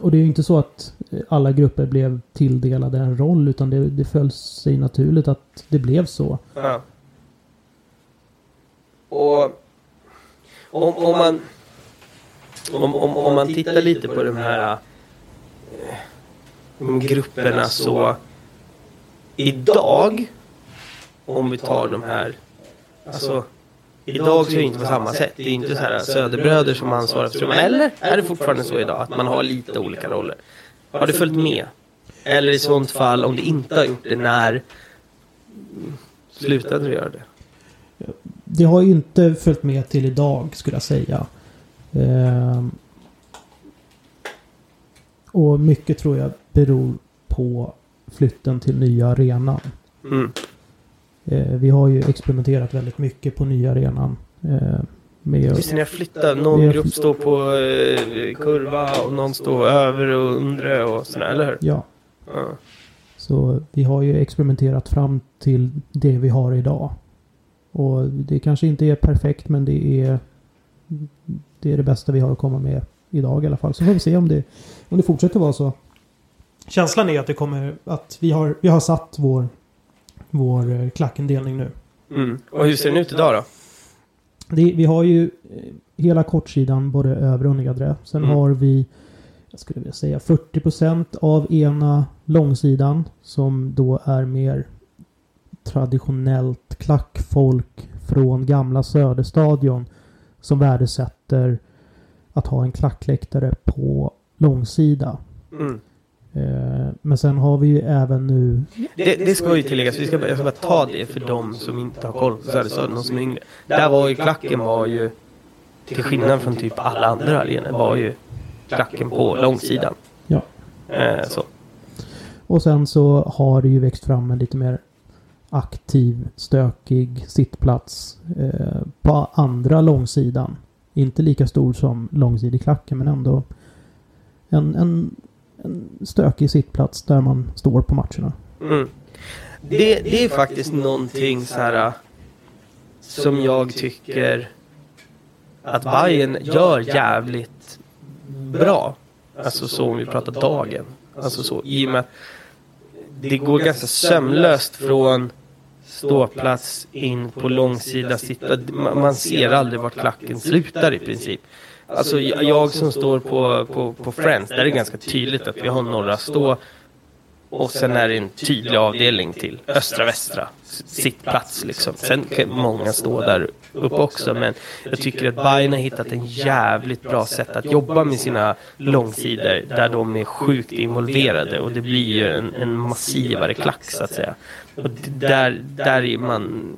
och det är ju inte så att alla grupper blev tilldelade en roll utan det, det föll sig naturligt att det blev så. Ja. Och om, om man om, om, om man tittar lite på de här eh, de grupperna så idag om vi tar de här alltså idag så är det inte på samma sätt. Det är inte så här söderbröder som ansvarar för trumman. Eller är det fortfarande så idag att man har lite olika roller? Har det följt med? Eller i sånt fall om det inte har gjort det när slutade det göra det? Det har ju inte följt med till idag skulle jag säga. Ehm, och mycket tror jag beror på flytten till nya arenan. Mm. Eh, vi har ju experimenterat väldigt mycket på nya arenan. Eh, med, Visst är ni har flyttat? Någon har grupp står på eh, kurva och någon står över och undre och sådär, eller hur? ja, Ja. så vi har ju experimenterat fram till det vi har idag. Och det kanske inte är perfekt men det är det är det bästa vi har att komma med idag i alla fall. Så får vi se om det, om det fortsätter vara så. Känslan är att det kommer att vi har, vi har satt vår, vår eh, klackindelning nu. Mm. Och hur ser den ut idag då? Det, vi har ju eh, hela kortsidan, både övre och nedre. Sen Mm. har vi, jag skulle vilja säga 40% av ena långsidan som då är mer traditionellt klackfolk från gamla Söderstadion som värdesätter att ha en klackläktare på långsida. Mm. Eh, men sen har vi ju även nu Det, det ska ju tilläggas, vi ska, jag ska bara ta det för de som inte har koll på Söderstaden, de som är yngre. Där var ju klacken var ju, till skillnad från typ alla andra arenor, var ju klacken på långsidan. Ja. Eh, så. Och sen så har det ju växt fram en lite mer aktiv, stökig sittplats eh, på andra långsidan. Inte lika stor som långsidig klacken men ändå en, en, en stökig sittplats där man står på matcherna. Mm. Det, det är faktiskt någonting så här äh, som jag tycker att Bayern gör jävligt bra. Alltså så om vi pratar dagen. Alltså så i och med att det går ganska sömlöst från ståplats in på långsida sitta. Man ser aldrig vart klacken slutar i princip. Alltså jag som står på, på, på Friends, där är det ganska tydligt att vi har några stå och sen är det en tydlig avdelning till östra västra sittplats liksom. Sen kan många stå där uppe också men jag tycker att Bayern har hittat en jävligt bra sätt att jobba med sina långsidor där de är sjukt involverade och det blir ju en, en massivare klack så att säga. Och där, där är man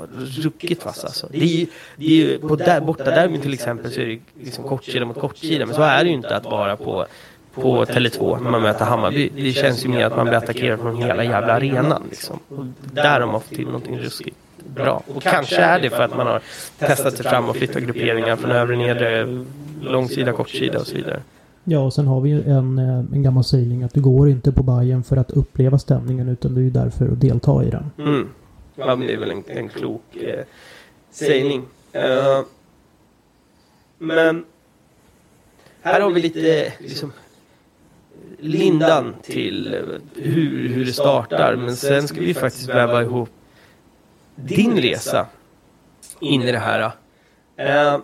ja, ruckigt vass alltså. Det är ju, det är ju på där, borta där till exempel så är det liksom kortsida mot kortsida men så är det ju inte att vara på på Tele2 när man möter Hammarby. Det känns ju mer att man blir attackerad från hela jävla arenan. Liksom. Och där har man fått till någonting ruskigt bra. Och kanske är det för att man har testat sig fram och flyttat grupperingar från övre, nedre, långsida, kortsida och så vidare. Ja, och sen har vi en, eh, en gammal sägning att du går inte på Bajen för att uppleva stämningen utan du är ju där för att delta i den. Mm. Ja, men det är väl en, en klok eh, sägning. Uh, men här har vi lite liksom, lindan till eh, hur, hur det startar. Men sen ska vi faktiskt väva ihop din resa in i det här. Uh,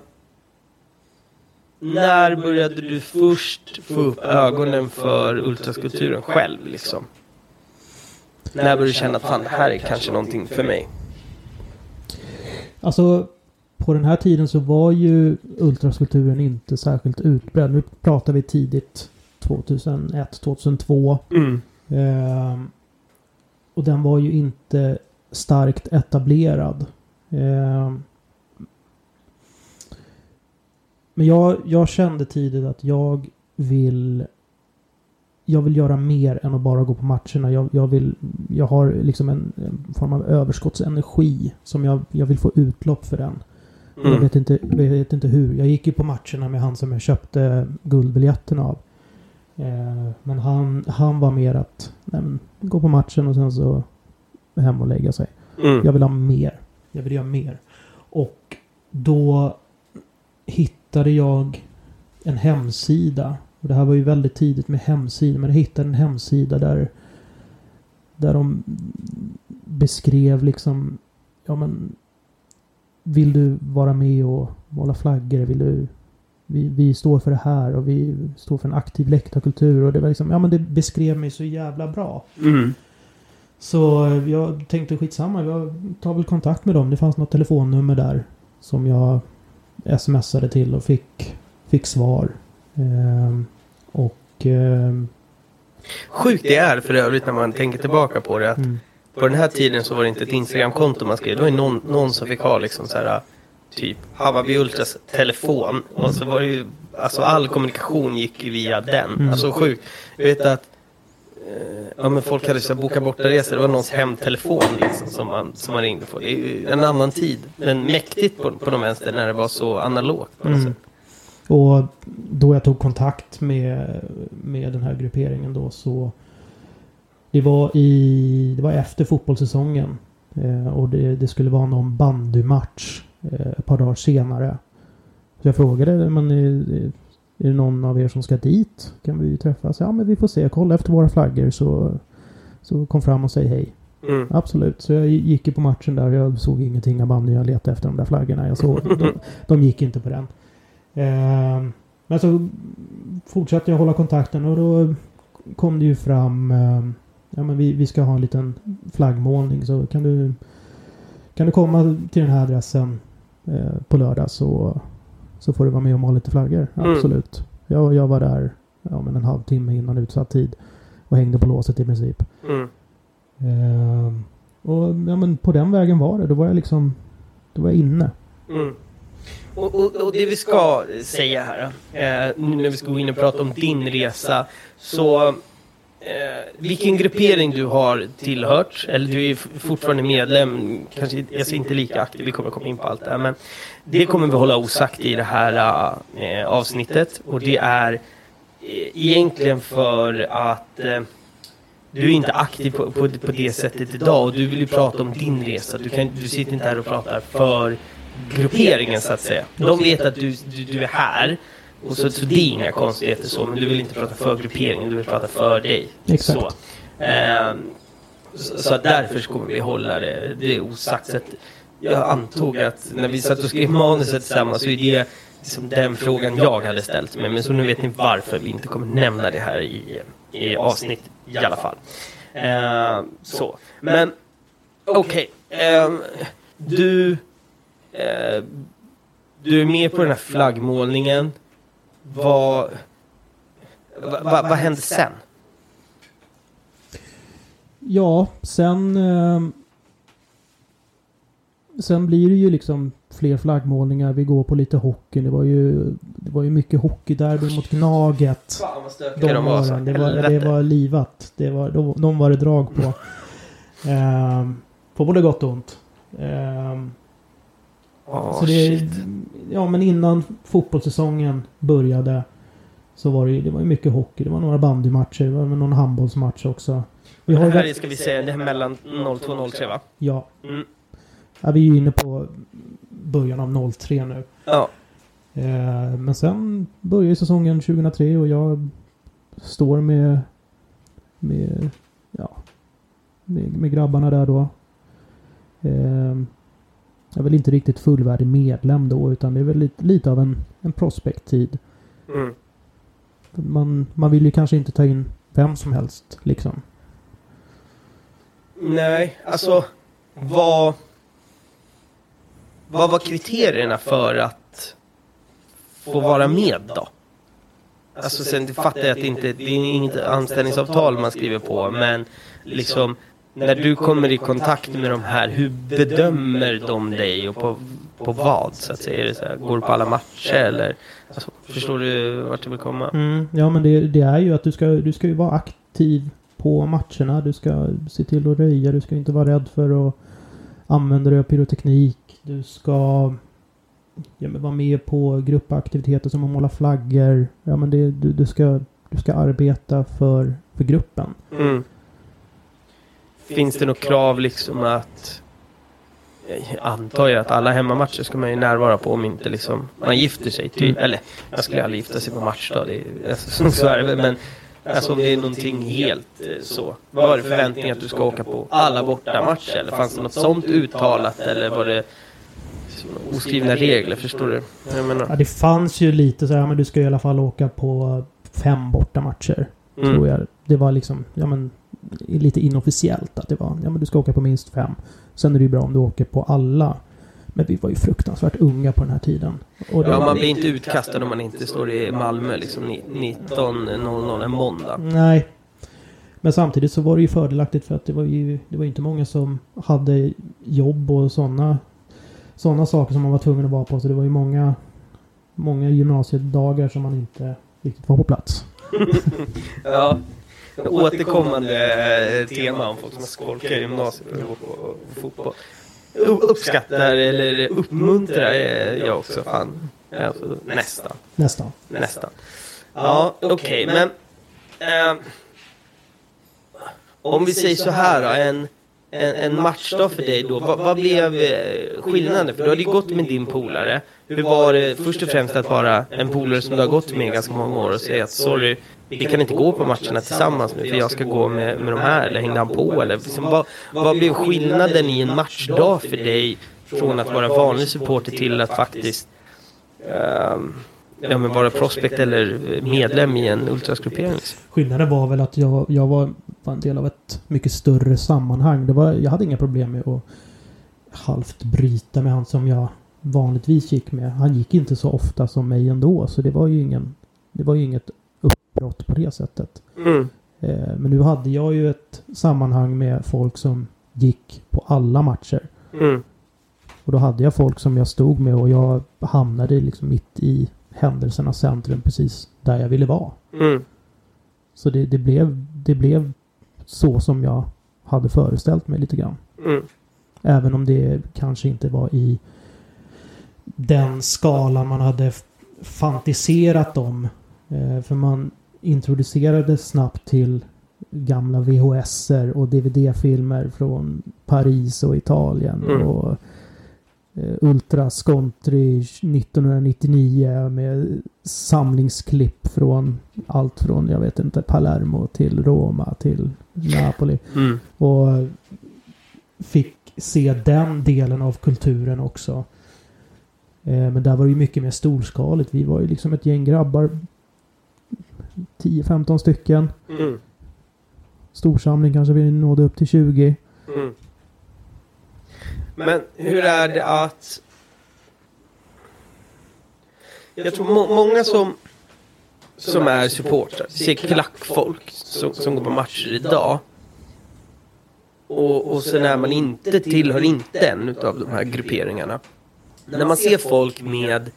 när började du först få upp ögonen för ultraskulpturen själv? Liksom? När började du känna att fan, det här är kanske någonting för mig? Alltså, på den här tiden så var ju ultraskulpturen inte särskilt utbredd. Nu pratar vi tidigt 2001, 2002. Mm. Eh, och den var ju inte starkt etablerad. Eh, men jag, jag kände tidigt att jag vill jag vill göra mer än att bara gå på matcherna. Jag, jag, vill, jag har liksom en, en, form av överskottsenergi som jag, jag vill få utlopp för den. Mm. Jag, vet inte, jag vet inte hur. Jag gick ju på matcherna med han som jag köpte guldbiljetten av. Eh, men han, han var mer att nej, gå på matchen och sen så hem och lägga sig. Mm. Jag vill ha mer. Jag vill göra mer. Och då hittade jag en hemsida. Och det här var ju väldigt tidigt med hemsidor. Men jag hittade en hemsida där där de beskrev liksom ja men vill du vara med och måla flaggor? Vill du vi, vi står för det här och vi står för en aktiv läktarkultur. Och det var liksom, ja men det beskrev mig så jävla bra. Mm. Så jag tänkte skitsamma, jag tar väl kontakt med dem. Det fanns något telefonnummer där. Som jag smsade till och fick, fick svar. Ehm, och... Ehm, Sjukt det är för övrigt när man tänker tillbaka på det. Att mm. På den här tiden så var det inte ett Instagramkonto man skrev. Det var någon, någon som fick ha liksom så här typ Hammarby Ultras telefon. Och så var det ju, alltså all kommunikation gick ju via den. Mm. Alltså sjukt. Jag vet att eh, ja, men folk hade så bokat bortaresor. Det var någons hemtelefon liksom, som, man, som man ringde på. Det är ju en annan tid. Men mäktigt på, på de vänster när det var så analogt. Mm. Och då jag tog kontakt med, med den här grupperingen då så det var, i, det var efter fotbollssäsongen. Eh, och det, det, skulle vara någon bandymatch Eh, ett par dagar senare. Så jag frågade, men är, är det någon av er som ska dit? Kan vi träffas? Ja, men vi får se. Kolla efter våra flaggor så, så kom fram och säg hej. Mm. Absolut. Så jag gick ju på matchen där. Jag såg ingenting av bandy. Jag letade efter de där flaggorna. Jag såg, de, de gick inte på den. Eh, men så fortsatte jag hålla kontakten och då kom det ju fram eh, Ja men vi, vi ska ha en liten flaggmålning så kan du Kan du komma till den här adressen Eh, på lördag så, så får du vara med och måla lite flaggor. Mm. Absolut. Jag, jag var där ja, men en halvtimme innan utsatt tid och hängde på låset i princip. Mm. Eh, och ja, men på den vägen var det. Då var jag liksom då var jag inne. Mm. Och, och, och, det vi ska säga här, eh, nu när vi ska gå in och prata om din resa, så eh, vilken gruppering du har tillhört, eller du är fortfarande medlem, kanske alltså inte lika aktiv, vi kommer komma in på allt det här, men det kommer vi hålla osagt i det här eh, avsnittet och det är eh, egentligen för att eh, du är inte aktiv på, på, på det sättet idag och du vill ju prata om din resa. Du, kan, du sitter inte här och pratar för grupperingen så att säga. De vet att du, du, du är här och så, så det är inga konstigheter så, men du vill inte prata för grupperingen, du vill prata för dig. Exakt. Så, eh, så, så därför kommer vi hålla det, det osagt. Så att jag antog att när vi satt och skrev manuset tillsammans så är det liksom den frågan jag hade ställt mig. Men så nu vet ni varför vi inte kommer nämna det här i, i avsnitt i alla fall. Eh, så, men okej. Okay. Eh, du, eh, du är med på den här flaggmålningen. Vad, vad, vad, vad hände sen? Ja, sen... Eh, sen blir det ju liksom fler flaggmålningar. Vi går på lite hockey. Det var ju, det var ju mycket hockeyderby mot Gnaget. Fan vad stökiga De var, det, var, det var livat. Det var, de, de var det drag på. eh, på både gott och ont. Eh, Oh, så det, shit. ja men innan fotbollssäsongen började så var det, ju- det var mycket hockey. Det var några bandymatcher. Det var någon handbollsmatch också. Vi har Det här är, ska vi säga, det här mellan 02 och 03 va? ja, Mm. ja, vi är ju inne på början av 03 nu. Ja. Eh, men sen börjar ju säsongen 2003 och jag står med, med, ja, med, med grabbarna där då. Eh, är väl inte riktigt fullvärdig medlem då utan det är väl lite, lite av en, en prospekttid. Mm. Man, man vill ju kanske inte ta in vem som helst liksom. Nej, alltså vad... Vad var kriterierna för att få vara med då? Alltså sen fattar jag att det inte det är inget anställningsavtal man skriver på men liksom när du kommer i kontakt med de här, hur bedömer de dig och på, på vad så att säga? Är det så här, går du på alla matcher eller? Alltså, förstår du vart jag vill komma? Mm, ja men det, det är ju att du ska, du ska ju vara aktiv på matcherna. Du ska se till att röja. Du ska inte vara rädd för att använda dig av pyroteknik. Du ska ja, men vara med på gruppaktiviteter som att måla flaggor. Ja men det, du, du, ska, du ska arbeta för, för gruppen. Mm. Finns det något krav liksom att jag antar ju att alla hemmamatcher ska man ju närvara på om inte liksom man gifter sig. Typ. Eller man skulle aldrig gifta sig på matchdag. Det är, alltså, så är det. Men alltså, om det är någonting helt eh, så. Var det förväntningen att du ska åka på alla bortamatcher? Eller fanns det något sånt uttalat? Eller var det liksom oskrivna regler? Förstår du? Jag menar. Ja, det fanns ju lite så här, men du ska i alla fall åka på fem bortamatcher. Mm. Tror jag. Det var liksom, ja men lite inofficiellt att det var, ja men du ska åka på minst fem. Sen är det ju bra om du åker på alla. Men vi var ju fruktansvärt unga på den här tiden. Och Ja, man blir inte utkastad om man inte står i Malmö liksom ni- 19.00 en måndag. Nej. Men samtidigt så var det ju fördelaktigt för att det var ju, det var inte många som hade jobb och sådana såna saker som man var tvungen att vara på. Så det var ju många, många gymnasiedagar som man inte riktigt var på plats. Ja. Återkommande eh, tema om folk som skolkar i gymnasiet och går på fotboll. U- Uppskattar eller uppmuntrar eh, jag också. Fan. Alltså, nästan. Nästan. Nästan. Ja, okej, men... ehm, om vi säger så här då, en, en, en matchdag för dig då. Vad, vad blev eh, skillnaden? För du hade ju gått med din polare. Hur var det först och främst att vara en polare som du har gått med i ganska många år och säga att sorry, vi kan inte gå på matcherna tillsammans nu för jag ska gå med, med de här. Eller hängde han på? Eller liksom, vad, vad blev skillnaden i en matchdag för dig från att vara vanlig supporter till att faktiskt ehm, ja, men vara prospect eller medlem i en ultrasgruppering? Liksom? Skillnaden var väl att jag, jag var, var en del av ett mycket större sammanhang. Det var, jag hade inga problem med att halvt bryta med han som jag vanligtvis gick med. Han gick inte så ofta som mig ändå, så det var ju ingen... Det var ju inget uppbrott på det sättet. Mm. Eh, men nu hade jag ju ett sammanhang med folk som gick på alla matcher. Mm. Och då hade jag folk som jag stod med och jag hamnade liksom mitt i händelsernas centrum precis där jag ville vara. Mm. Så det, det, blev, det blev så som jag hade föreställt mig lite grann. Mm. Även om det kanske inte var i den skala man hade fantiserat om. Eh, för man introducerade snabbt till gamla VHSer och DVD-filmer från Paris och Italien. Mm. Och eh, Ultra Scontri 1999 med samlingsklipp från allt från, jag vet inte, Palermo till Roma till Napoli. Mm. Och fick se den delen av kulturen också. Eh, men där var det ju mycket mer storskaligt. Vi var ju liksom ett gäng grabbar. 10-15 stycken. Mm. Storsamling kanske vi nådde upp till 20. Mm. Men hur är det att... Jag tror må många som, som är supportrar, ser klackfolk som, som går på matcher idag. Och, och sen är man inte, tillhör inte en utav de här grupperingarna. När man ser folk med,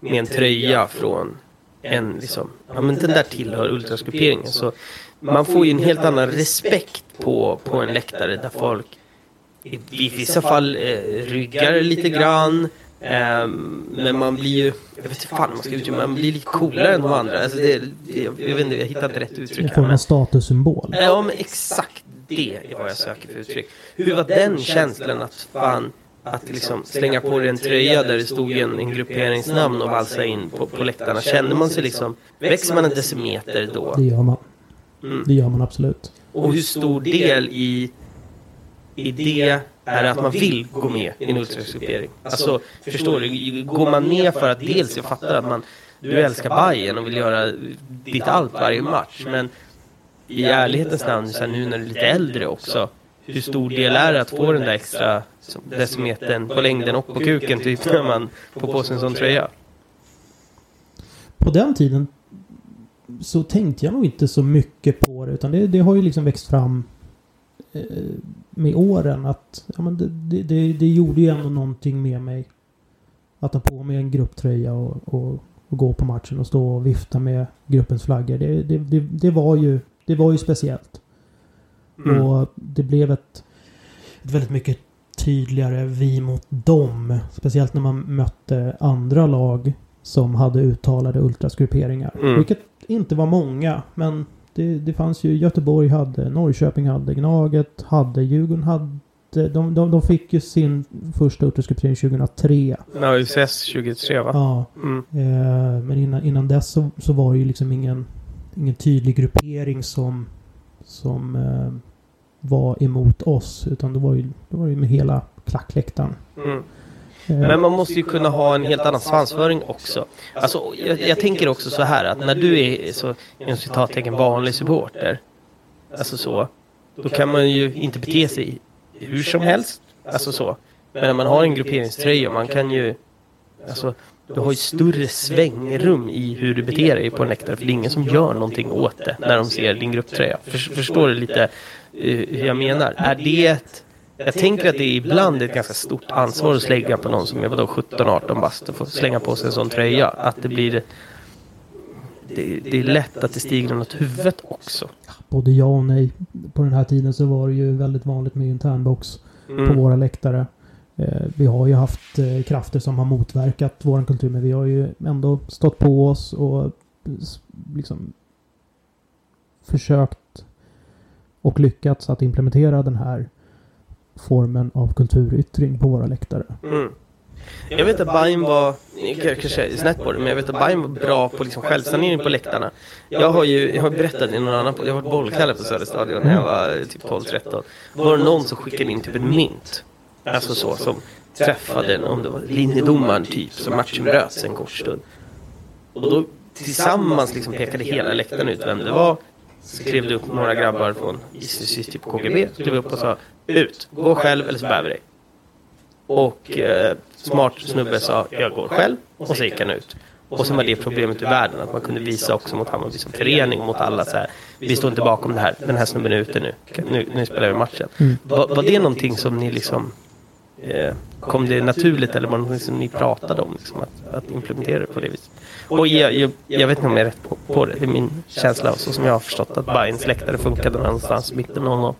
med en tröja från en liksom, ja men den där tillhör ultrasgrupperingen så man får ju en helt annan respekt på, på en läktare där folk i, i vissa fall eh, ryggar lite grann. ehm, men man blir ju, jag vet inte fan man ska uttrycka man blir lite coolare än de andra. Alltså det, det, jag vet inte, jag hittar inte rätt uttryck En form av statussymbol. ja men exakt det är vad jag söker för uttryck. Hur var den känslan att fan att liksom slänga på dig en tröja där det stod en, en grupperingsnamn och valsa in på, på läktarna. Kände man sig liksom, växer man en decimeter då? Det gör man. Mm. Det gör man absolut. Och hur stor del i, Idé är att man vill gå med i en ultrasgruppering? Alltså, förstår du? Går man med för att dels, jag fattar att man, du älskar Bayern och vill göra ditt allt varje match, men i ärlighetens namn, så här, nu när du är lite äldre också, hur stor del är det att få den där extra decimetern på längden och på kuken typ när man får på sig en sån tröja? På den tiden så tänkte jag nog inte så mycket på det. Utan det, det har ju liksom växt fram med åren. Att ja, men det, det, det, det gjorde ju ändå någonting med mig. Att ha på mig en grupptröja och, och, och gå på matchen och stå och vifta med gruppens flaggor. Det, det, det, det, var, ju, det var ju speciellt. Mm. Och det blev ett, ett väldigt mycket tydligare vi mot dem. Speciellt när man mötte andra lag som hade uttalade ultrasgrupperingar. Mm. Vilket inte var många, men det, det fanns ju Göteborg hade, Norrköping hade, Gnaget hade, Djurgården hade. De, de, de fick ju sin första ultrasgruppering 2003. Ja, UCS 23 va? Ja, Mm. eh, men innan, innan dess så, så var det ju liksom ingen, ingen tydlig gruppering som, som eh, var emot oss. Utan det var ju, det var ju med hela klackläktaren. Mm. Mm. Men man måste ju kunna ha en helt annan svansföring också. Alltså, jag, jag tänker också så här att när du är så, inom citattecken, vanlig supporter. Alltså så. Då kan man ju inte bete sig hur som helst. Alltså så. Men när man har en grupperingströja, man kan ju... Alltså, du har ju större svängrum i hur du beter dig på en läktare. För det är ingen som gör någonting åt det när de ser din grupptröja. För, förstår du lite eh, hur jag menar? Är det ett... Jag tänker att det är ibland ett ganska stort ansvar att slänga på någon som är vadå 17-18 bast och få slänga på sig en sån tröja. Att det blir... Det, det är lätt att det stiger något huvudet också. Både ja och nej. På den här tiden så var det ju väldigt vanligt med internbox på Mm. våra läktare. Eh, vi har ju haft eh, krafter som har motverkat vår kultur men vi har ju ändå stått på oss och liksom försökt och lyckats att implementera den här formen av kulturyttring på våra läktare. Mm. Jag vet att Bajen var, kanske snett på det, men jag vet att Bajen var bra på liksom självsanering på läktarna. Jag har ju, jag har berättat i någon annan, jag har varit bollkalle på Söderstadion när jag var typ 12-13. Var det någon som skickade in typ ett mynt? Alltså så, som träffade, en- om det var linjedomaren typ, så matchen bröts en kort stund. Och då tillsammans liksom pekade hela läktaren ut vem det var. Så klev det upp några grabbar från gissningsvis typ KGB, klev upp och sa ut, gå själv eller så bär vi dig. Och eh, smart snubbe sa jag går själv och så gick han ut. Och sen var det problemet i världen att man kunde visa också mot Hammarby som förening mot alla så här. Vi står inte bakom det här. Den här snubben är ute nu. Nu, nu spelar vi matchen. Mm. Var, var det någonting som ni liksom Eh, kom det naturligt eller var det något som ni pratade om? Liksom, att, att implementera det på det viset? Och jag, jag, jag vet inte om jag är rätt på, på det. Det är min känsla så som jag har förstått att Bajens läktare funkade någonstans i mitten av någon.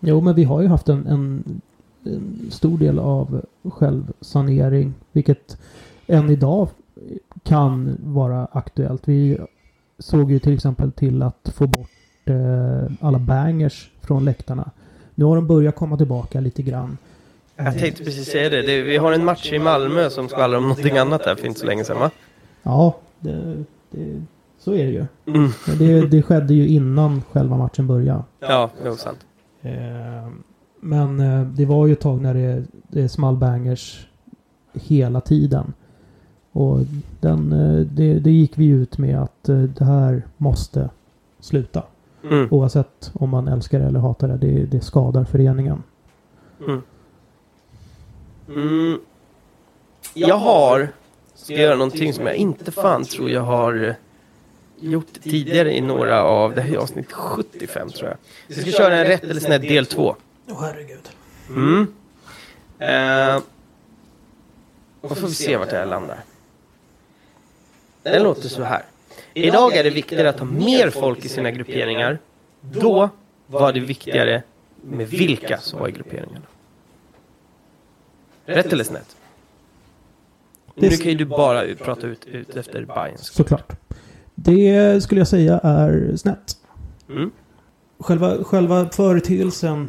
Jo, men vi har ju haft en, en, en stor del av självsanering, vilket än idag kan vara aktuellt. Vi såg ju till exempel till att få bort eh, alla bangers från läktarna. Nu har de börjat komma tillbaka lite grann. Jag tänkte precis säga det. det vi har en match i Malmö som skvallrar om någonting annat där för inte så länge sedan va? Ja, det, det, så är det ju. Mm. Det, det skedde ju innan själva matchen började. Ja, det är sant. Eh, Men eh, det var ju ett tag när det, det small bangers hela tiden. Och den, eh, det, det gick vi ut med att det här måste sluta. Mm. Oavsett om man älskar det eller hatar det. Det, det skadar föreningen. Mm. Mm. Jag har, ska göra någonting som jag inte fan tror jag har eh, gjort tidigare i några av, det här är avsnitt 75 tror jag. Vi ska köra en rätt eller snett del 2. Åh herregud. Mm. Och får vi se vart det här landar. Den låter så här. Idag är det viktigare att ha mer folk i sina grupperingar. Då var det viktigare med vilka som var i grupperingarna. Rätt eller snett? Nu kan ju du bara prata ut, ut efter Bayerns. Såklart. Det skulle jag säga är snett. Mm. Själva, själva företeelsen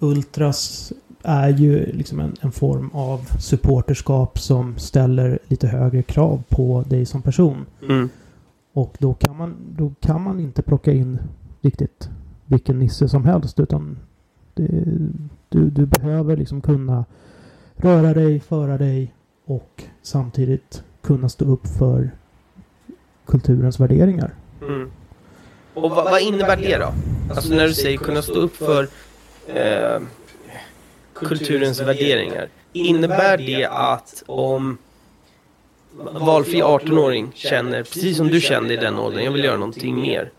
Ultras är ju liksom en, en form av supporterskap som ställer lite högre krav på dig som person. Mm. Och då kan man, då kan man inte plocka in riktigt vilken nisse som helst utan det, du, du behöver liksom kunna röra dig, föra dig och samtidigt kunna stå upp för kulturens värderingar. Mm. Och vad, vad innebär det då? Alltså när du säger kunna stå upp för eh, kulturens värderingar. Innebär det att om valfri 18-åring känner, precis som du kände i den åldern, jag vill göra någonting mer.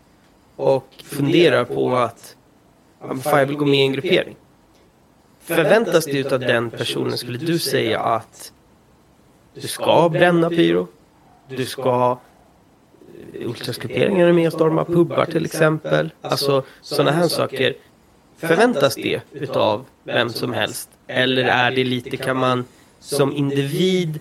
Och funderar på att, fan jag vill gå med i en gruppering. Förväntas det utav den personen, skulle du säga att du ska bränna pyro? Du ska ultrasgrupperingar är med och stormar pubbar till exempel. Alltså sådana här saker. Förväntas det utav vem som helst? Eller är det lite, kan man som individ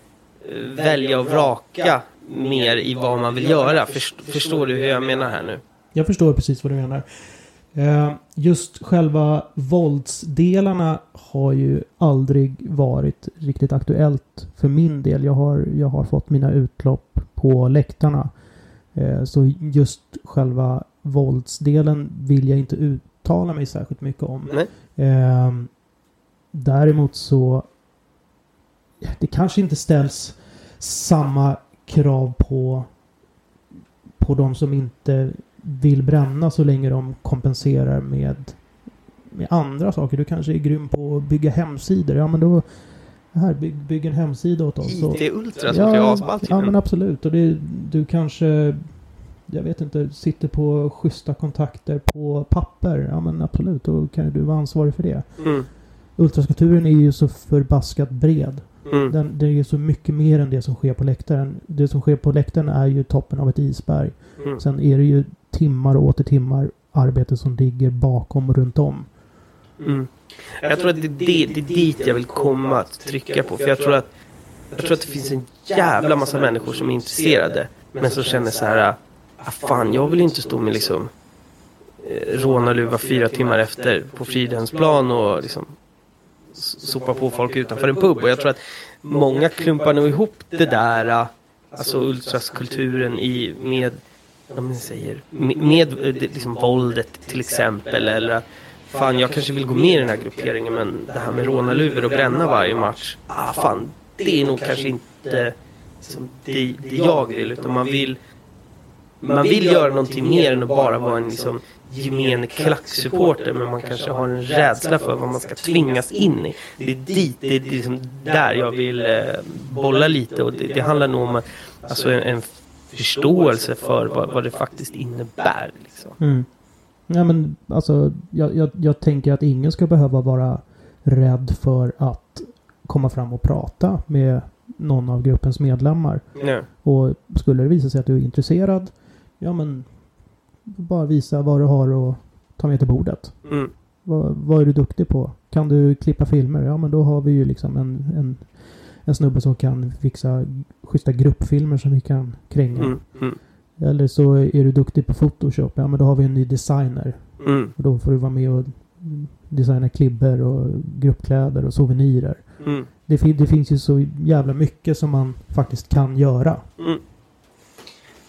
eh, välja och vraka mer i vad man vill göra? Först, förstår du hur jag menar här nu? Jag förstår precis vad du menar. Eh, Just själva våldsdelarna har ju aldrig varit riktigt aktuellt för min del. Jag har, jag har fått mina utlopp på läktarna. Eh, Så just själva våldsdelen vill jag inte uttala mig särskilt mycket om. Nej? Ehm, däremot så... Det kanske inte ställs samma krav på, på de som inte vill bränna så länge de kompenserar med, med andra saker. Du kanske är grym på att bygga hemsidor. Ja men då... Här, bygg, bygg en hemsida åt oss. IT-ultra som ja, asballt ja men absolut. Och det, du kanske, jag vet inte, sitter på schyssta kontakter på papper. Ja men absolut, då kan du vara ansvarig för det. mm, Ultraskulpturen är ju så förbaskat bred. mm, Den, det är ju så mycket mer än det som sker på läktaren. Det som sker på läktaren är ju toppen av ett isberg. mm. Sen är det ju timmar och åter timmar arbete som ligger bakom och runt om. Mm. Jag tror att det är, det, det är dit jag vill komma att trycka på. För jag tror att jag tror att det finns en jävla massa människor som är intresserade. Men som känner så här. Ah, fan, jag vill inte stå med liksom eh, rånarluva fyra timmar efter på Fridhemsplan och liksom sopa på folk utanför en pub. Och jag tror att många klumpar nog ihop det där, ah, alltså ultraskulturen i, med, vad säger, med, eh, med liksom våldet till exempel. Eller att fan jag kanske vill gå med i den här grupperingen men det här med rånarluvor och bränna varje match, ah fan, det är nog kanske inte liksom, det, det jag vill utan man vill man vill göra någonting mer än att bara vara en liksom, gemen klacksupporter men man kanske har en rädsla för vad man ska tvingas in i. Det är dit, det är liksom där jag vill eh, bolla lite och det, det handlar nog om att, alltså en, en förståelse för vad, vad det faktiskt innebär. Liksom. Mm. Ja, men alltså, jag, jag, jag tänker att ingen ska behöva vara rädd för att komma fram och prata med någon av gruppens medlemmar. Ja. Och skulle det visa sig att du är intresserad, ja men bara visa vad du har att ta med till bordet. Mm. Vad, vad är du duktig på? Kan du klippa filmer? Ja men då har vi ju liksom en, en, en snubbe som kan fixa schyssta gruppfilmer som vi kan kränga. Mm. Mm. Eller så är du duktig på Photoshop. Ja men då har vi en ny designer. Mm. Och då får du vara med och designa klibber och gruppkläder och souvenirer. Mm. Det, fin- det finns ju så jävla mycket som man faktiskt kan göra. Mm.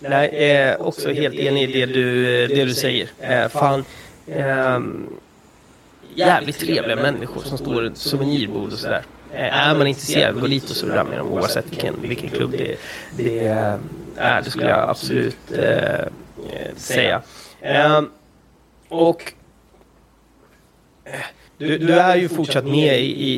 Nej, jag är också helt enig i det du, det du säger. Eh, fan, ehm, jävligt trevliga människor som står i ett souvenirbord och sådär. Eh, är man intresserad, gå dit och surra med dem oavsett vilken, vilken klubb det, det är. Det skulle jag absolut eh, säga. Eh, och du, du är ju fortsatt med i, i,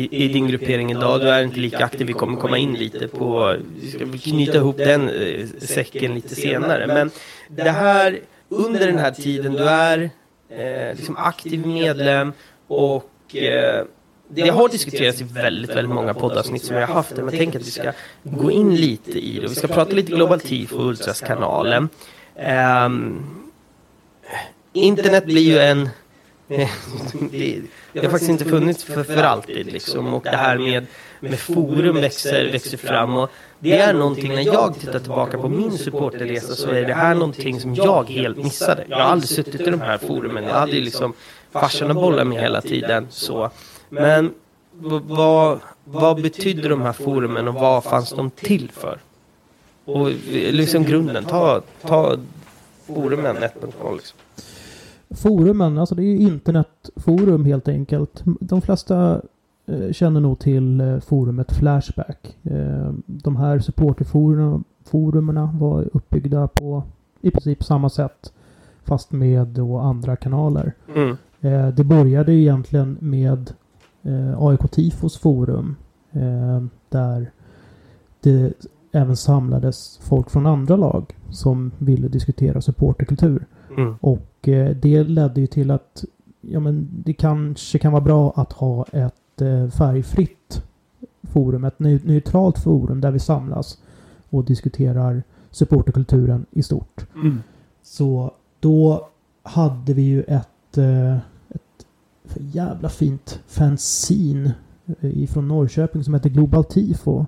i, i din gruppering idag. Du är inte lika aktiv. Vi kommer komma in lite på... Vi ska knyta ihop den eh, säcken lite senare. Men det här, under den här tiden, du är eh, liksom aktiv medlem och eh, det har diskuterats i väldigt, väldigt många poddavsnitt som vi har haft. Men jag tänker att vi ska gå in lite i det. Vi ska prata lite Global Tifo och Ultras-kanalen. Ehm, internet blir ju en... det, det har faktiskt inte funnits för, för alltid liksom. Och det här med, med forum växer, växer fram. Och det är någonting, när jag tittar tillbaka på min supporterresa så är det här någonting som jag helt missade. Jag har aldrig suttit i de här forumen. Jag hade ju liksom farsan och bollar med hela tiden. Så. Men vad, vad betydde de här forumen och vad fanns de till för? Och liksom grunden, ta, ta forumen 1.0 liksom. Forumen, alltså det är ju internetforum helt enkelt. De flesta eh, känner nog till eh, forumet Flashback. Eh, de här supporterforumen var uppbyggda på i princip samma sätt fast med då andra kanaler. Mm. Det började egentligen med AIK Tifos forum eh, där det även samlades folk från andra lag som ville diskutera supporterkultur. Mm. Och eh, det ledde ju till att ja, men det kanske kan vara bra att ha ett eh, färgfritt forum, ett neu- neutralt forum där vi samlas och diskuterar supporterkulturen i stort. Mm. Så då hade vi ju eh, ett för jävla fint fanzine eh, ifrån Norrköping som heter Global Tifo.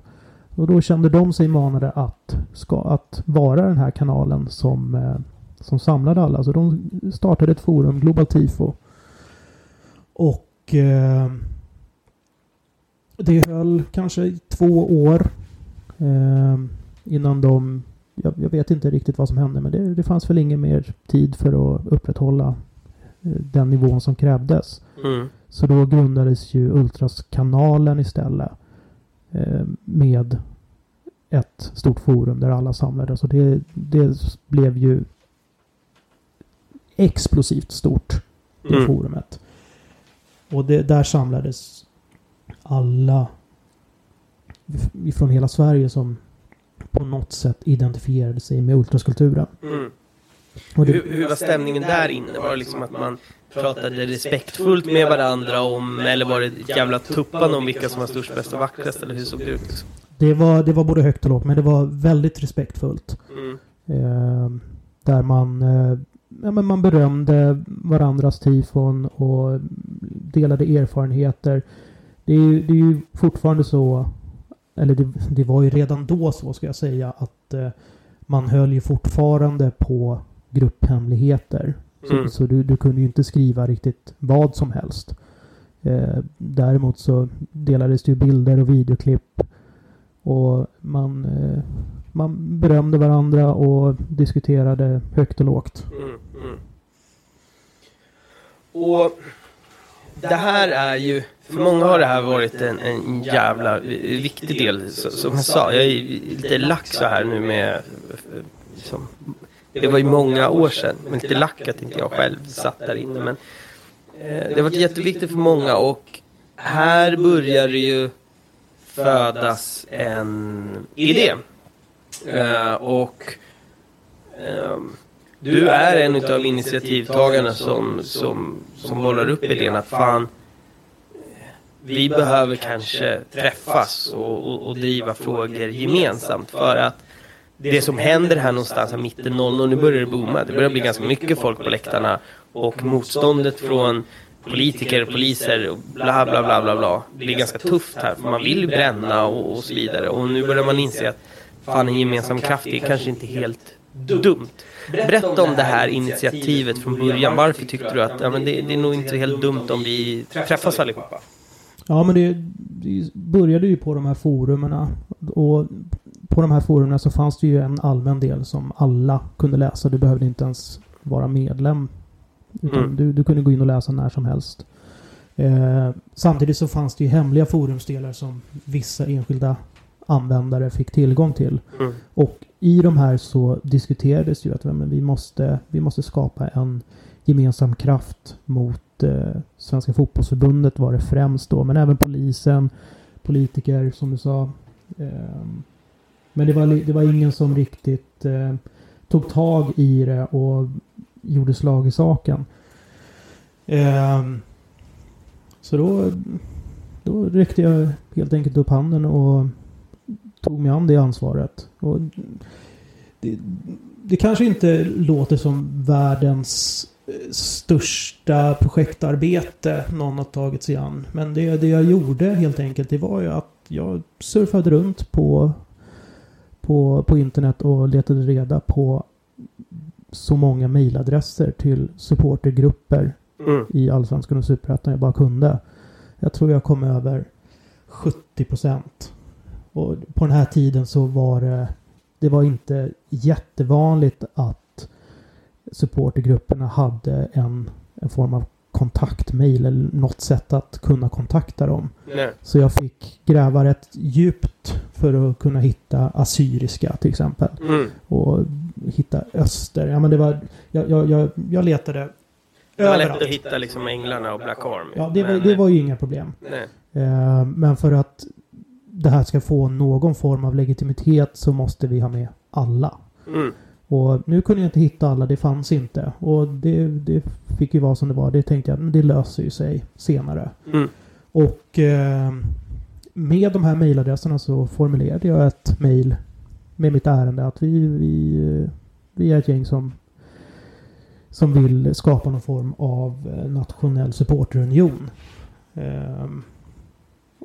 Och då kände de sig manade att, ska, att vara den här kanalen som, eh, som samlade alla. Så de startade ett forum, Global Tifo. Och eh, det höll kanske i två år eh, innan de jag, jag vet inte riktigt vad som hände men det, det fanns väl ingen mer tid för att upprätthålla den nivån som krävdes. Mm. Så då grundades ju Ultras-kanalen istället eh, med ett stort forum där alla samlades och det, det blev ju explosivt stort, det Mm. forumet. Och det, där samlades alla f- från hela Sverige som på något sätt identifierade sig med ultraskulturen. Mm. Det, Hur, hur var stämningen där inne? Var det liksom att man pratade respektfullt med varandra om, eller var det ett jävla tuppande om vilka som var störst, bäst och vackrast? Eller hur såg det ut? Liksom? det, var, det var både högt och lågt men det var väldigt respektfullt. Mm. Eh, där man, eh, ja, men man berömde varandras tifon och delade erfarenheter. Det är, ju- det är ju fortfarande så, eller det, det var ju redan då så ska jag säga, att eh, man höll ju fortfarande på grupphemligheter. Så, Mm. så du, du kunde ju inte skriva riktigt vad som helst. Eh, däremot så delades det ju bilder och videoklipp och man, eh, man berömde varandra och diskuterade högt och lågt. Mm, mm. Och det här är ju, för många har det här varit en, en jävla viktig del. Som jag sa, jag är lite lack så här nu med, liksom, det var ju många år sedan, men lite lack att inte jag själv satt där inne. Men eh, det har varit jätteviktigt för många och här börjar det ju födas en idé. Eh, och ehm, du är en av initiativtagarna som, som, som bollar upp idén att fan vi behöver kanske träffas och, och, och driva frågor gemensamt för att det som händer här någonstans här mitten 00, nu börjar det booma. Det börjar bli ganska mycket folk på läktarna och motståndet från politiker, poliser och bla bla bla bla bla Det är ganska tufft här för man vill ju bränna och, och så vidare och nu börjar man inse att fan en gemensam kraft är kanske inte helt dumt. Berätta om det här initiativet från början. Varför tyckte du att ja, men det, det är nog inte helt dumt om vi träffas allihopa? Ja, men det, det började ju på de här forumerna. Och på de här forumerna så fanns det ju en allmän del som alla kunde läsa. Du behövde inte ens vara medlem. Utan Mm. du, du kunde gå in och läsa när som helst. Eh, samtidigt så fanns det ju hemliga forumsdelar som vissa enskilda användare fick tillgång till. Mm. Och i de här så diskuterades ju att men vi, måste, vi måste skapa en gemensam kraft mot eh, Svenska fotbollsförbundet var det främst då. Men även polisen, politiker som du sa. Ehm, men det var, det var ingen som riktigt eh, tog tag i det och gjorde slag i saken. Ehm, så då, då räckte jag helt enkelt upp handen och tog mig an det ansvaret. Och det, det kanske inte låter som världens eh, största projektarbete någon har tagit sig an. Men det, det jag gjorde helt enkelt det var ju att jag surfade runt på, på, på internet och letade reda på så många mejladresser till supportergrupper Mm. i Allsvenskan och Superettan jag bara kunde. Jag tror jag kom över 70 procent. Och på den här tiden så var det, det var inte jättevanligt att supportergrupperna hade en, en form av kontaktmail eller något sätt att kunna kontakta dem. Nej. Så jag fick gräva rätt djupt för att kunna hitta assyriska till exempel. Mm. Och hitta öster. Ja men det var, jag, jag, jag, jag letade Det var lätt att hitta liksom Änglarna och Black Army. Ja, det var, Men, det var ju inga problem. Eh, men för att det här ska få någon form av legitimitet så måste vi ha med alla. Mm. Och nu kunde jag inte hitta alla, det fanns inte. Och det, det fick ju vara som det var. Det tänkte jag, men det löser ju sig senare. Mm. Och eh, med de här mejladresserna så formulerade jag ett mejl med mitt ärende att vi, vi, eh, vi är ett gäng som, som vill skapa någon form av eh, nationell supporterunion. Ehm,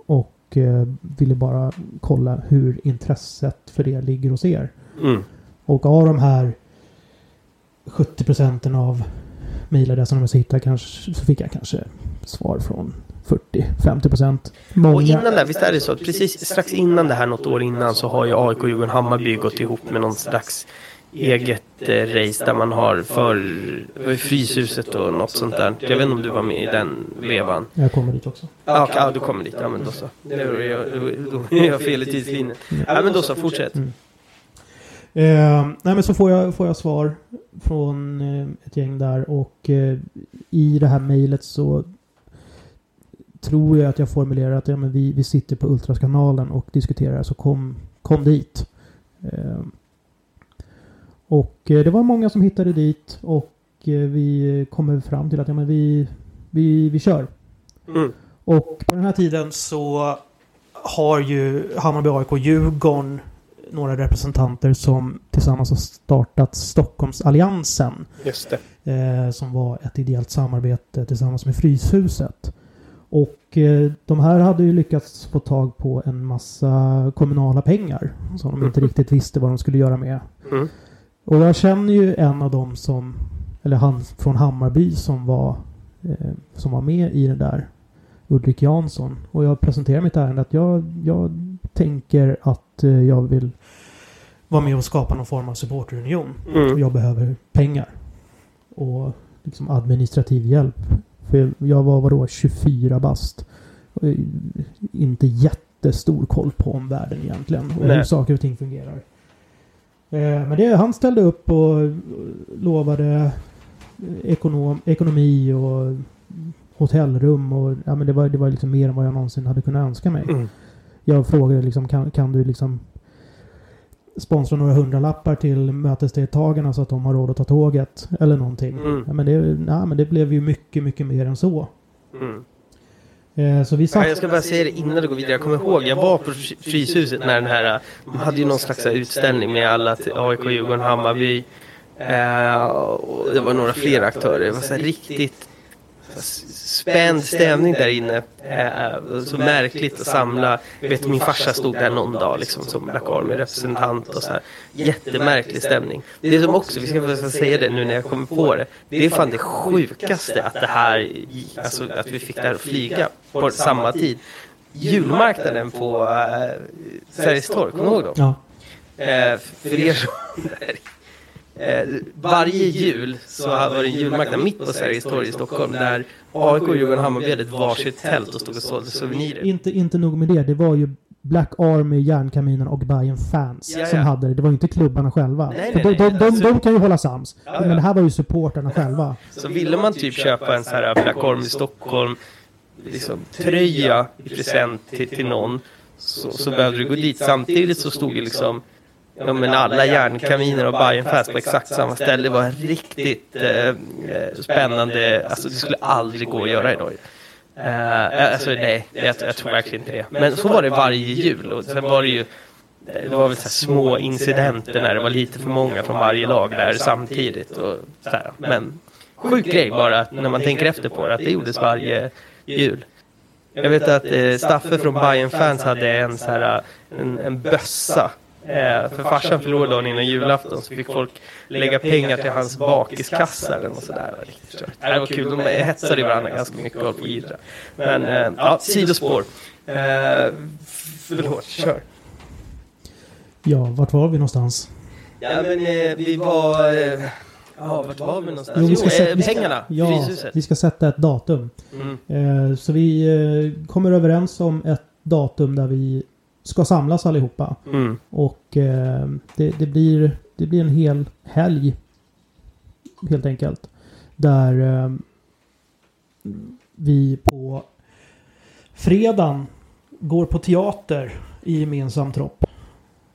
och eh, ville bara kolla hur intresset för det ligger hos er. Mm. Och av de här 70 procenten av mejladresserna jag hittade kanske, så fick jag kanske svar från 40-50 procent. Och innan det, visst är det så att precis strax innan det här, något år innan, så har ju AIK och Djurgården Hammarby gått ihop med någon slags eget eh, race där man har för Fryshuset och något sånt där. Jag vet inte om du var med i den vevan? Jag kommer dit också. Ja, okej, ja, du kommer dit. Ja, men då så. Jag, då är jag fel i tidslinjen. Ja, men då så, fortsätt. Mm. Eh, nej men så får jag, får jag svar från eh, ett gäng där och eh, i det här mejlet så tror jag att jag formulerar att ja, men vi, vi sitter på Ultraskanalen och diskuterar så kom, kom dit. Eh, och eh, det var många som hittade dit och eh, vi kom fram till att ja, men vi, vi, vi kör. Mm. Och på den här tiden så har ju Hammarby, AIK Djurgården några representanter som tillsammans har startat Stockholmsalliansen. Just det. Eh, som var ett ideellt samarbete tillsammans med Fryshuset. Och eh, de här hade ju lyckats få tag på en massa kommunala pengar. Som de inte Mhm. riktigt visste vad de skulle göra med. Mm. Och jag känner ju en av dem som, eller han från Hammarby som var, eh, som var med i det där. Ulrik Jansson. Och jag presenterar mitt ärende att jag, jag tänker att eh, jag vill vara med och skapa någon form av supporterunion. Mm. jag behöver pengar. Och liksom administrativ hjälp. För jag var vadå 24 bast. Eh, Inte jättestor koll på omvärlden egentligen. Och hur Nej. saker och ting fungerar. Eh, Men det, han ställde upp och lovade eh, ekonom, ekonomi och hotellrum och ja, men det var, det var liksom mer än vad jag någonsin hade kunnat önska mig. Mm. Jag frågade liksom kan, kan du liksom sponsra några hundralappar till mötesdeltagarna så att de har råd att ta tåget eller någonting. Mm. Ja, men, det, nej, men det blev ju mycket, mycket mer än så. Mm. Eh, så vi Ja, satt... jag ska bara säga det innan du går vidare. Jag kommer ihåg, jag var på Fry- Fryshuset när den här, de hade ju någon slags utställning med alla till AIK, Djurgården, Hammarby. Eh, och det var några fler aktörer. Det var så här riktigt spänd stämning där inne. Eh, så märkligt att samla. Vet min farsa stod där någon dag liksom som Black Army-representant och så här. Jättemärklig stämning. Det som också, vi ska säga det nu när jag kommer på det. Det är fan det sjukaste att det här, alltså att vi fick det här att flyga på samma tid. Julmarknaden på äh, Sergels torg, kommer du ihåg dem? Ja. Eh, för er som... Eh, varje jul så var det en julmarknad mitt på Sergels torg i Stockholm där AIK, Djurgården och Hammarby hade ett varsitt tält och stod och sålde souvenirer. Inte, inte nog med det. Det var ju Black Army, Järnkaminen och Bayern Fans Ja, som hade det. Det var inte klubbarna själva. Nej, För nej, de, nej. de, de, Alltså- de kan ju hålla sams. Ja, Men det här var ju supporterna själva. Så ville man typ köpa en sån här Black Army Stockholm liksom, tröja i present till, till någon så, så behövde du gå dit. Samtidigt så stod ju liksom Ja men alla järnkaminer och Bajenfest på exakt samma ställe. Det var riktigt eh, eh, spännande. Alltså det skulle aldrig gå att göra idag. Uh, alltså nej, jag, jag tror verkligen inte det. Men så var det varje jul. Och sen var det ju eh, det var väl så små incidenter när det var lite för många från varje lag där samtidigt. Och så här. Men sjuk grej bara att när man tänker efter på det, att det gjordes varje jul. Jag vet att eh, Staffe från Bayern fans hade en, så här, en, en bössa. Eh, för farsan förlorade dagen innan julafton så fick folk lägga pengar till hans bakiskassa eller något sådär. Det var kul, de hetsade i varandra ganska mycket och höll på jiddra. Men eh, ja, sidospår. Eh, förlåt, kör. Ja, vart var vi någonstans? Ja men eh, vi var... Eh, ja, vart var vi någonstans? Jo, Jo, vi ska sätta- eh, vi ska- pengarna. Ja, Fryshuset. vi ska sätta ett datum. Mm. Eh, så vi eh, kommer överens om ett datum där vi ska samlas allihopa. Mm. Och eh, det, det, blir, det blir en hel helg. Helt enkelt. Där eh, vi på fredagen går på teater i gemensam tropp.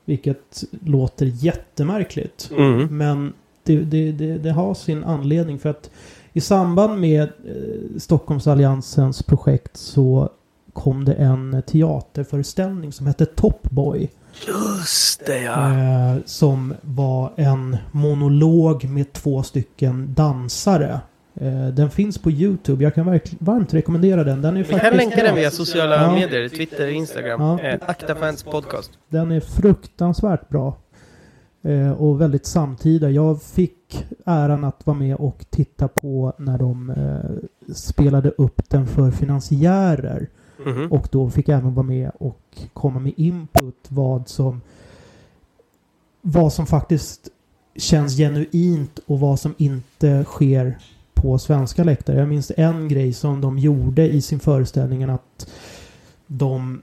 Vilket låter jättemärkligt. Mm. Men det, det, det, det har sin anledning för att i samband med eh, Stockholmsalliansens projekt så kom det en teaterföreställning som hette Top Boy. Just det ja. Eh, som var en monolog med två stycken dansare. Eh, den finns på Youtube. Jag kan verkligen varmt rekommendera den. Den är Vi kan länka den via sociala Ja. medier, Twitter, Instagram. Ja. Eh, Akta Fans Podcast. Den är fruktansvärt bra. Och väldigt samtida. Jag fick äran att vara med och titta på när de spelade upp den för finansiärer. Mhm. Och då fick jag även vara med och komma med input vad som vad som faktiskt känns genuint och vad som inte sker på svenska läktare. Jag minns en grej som de gjorde i sin föreställning att de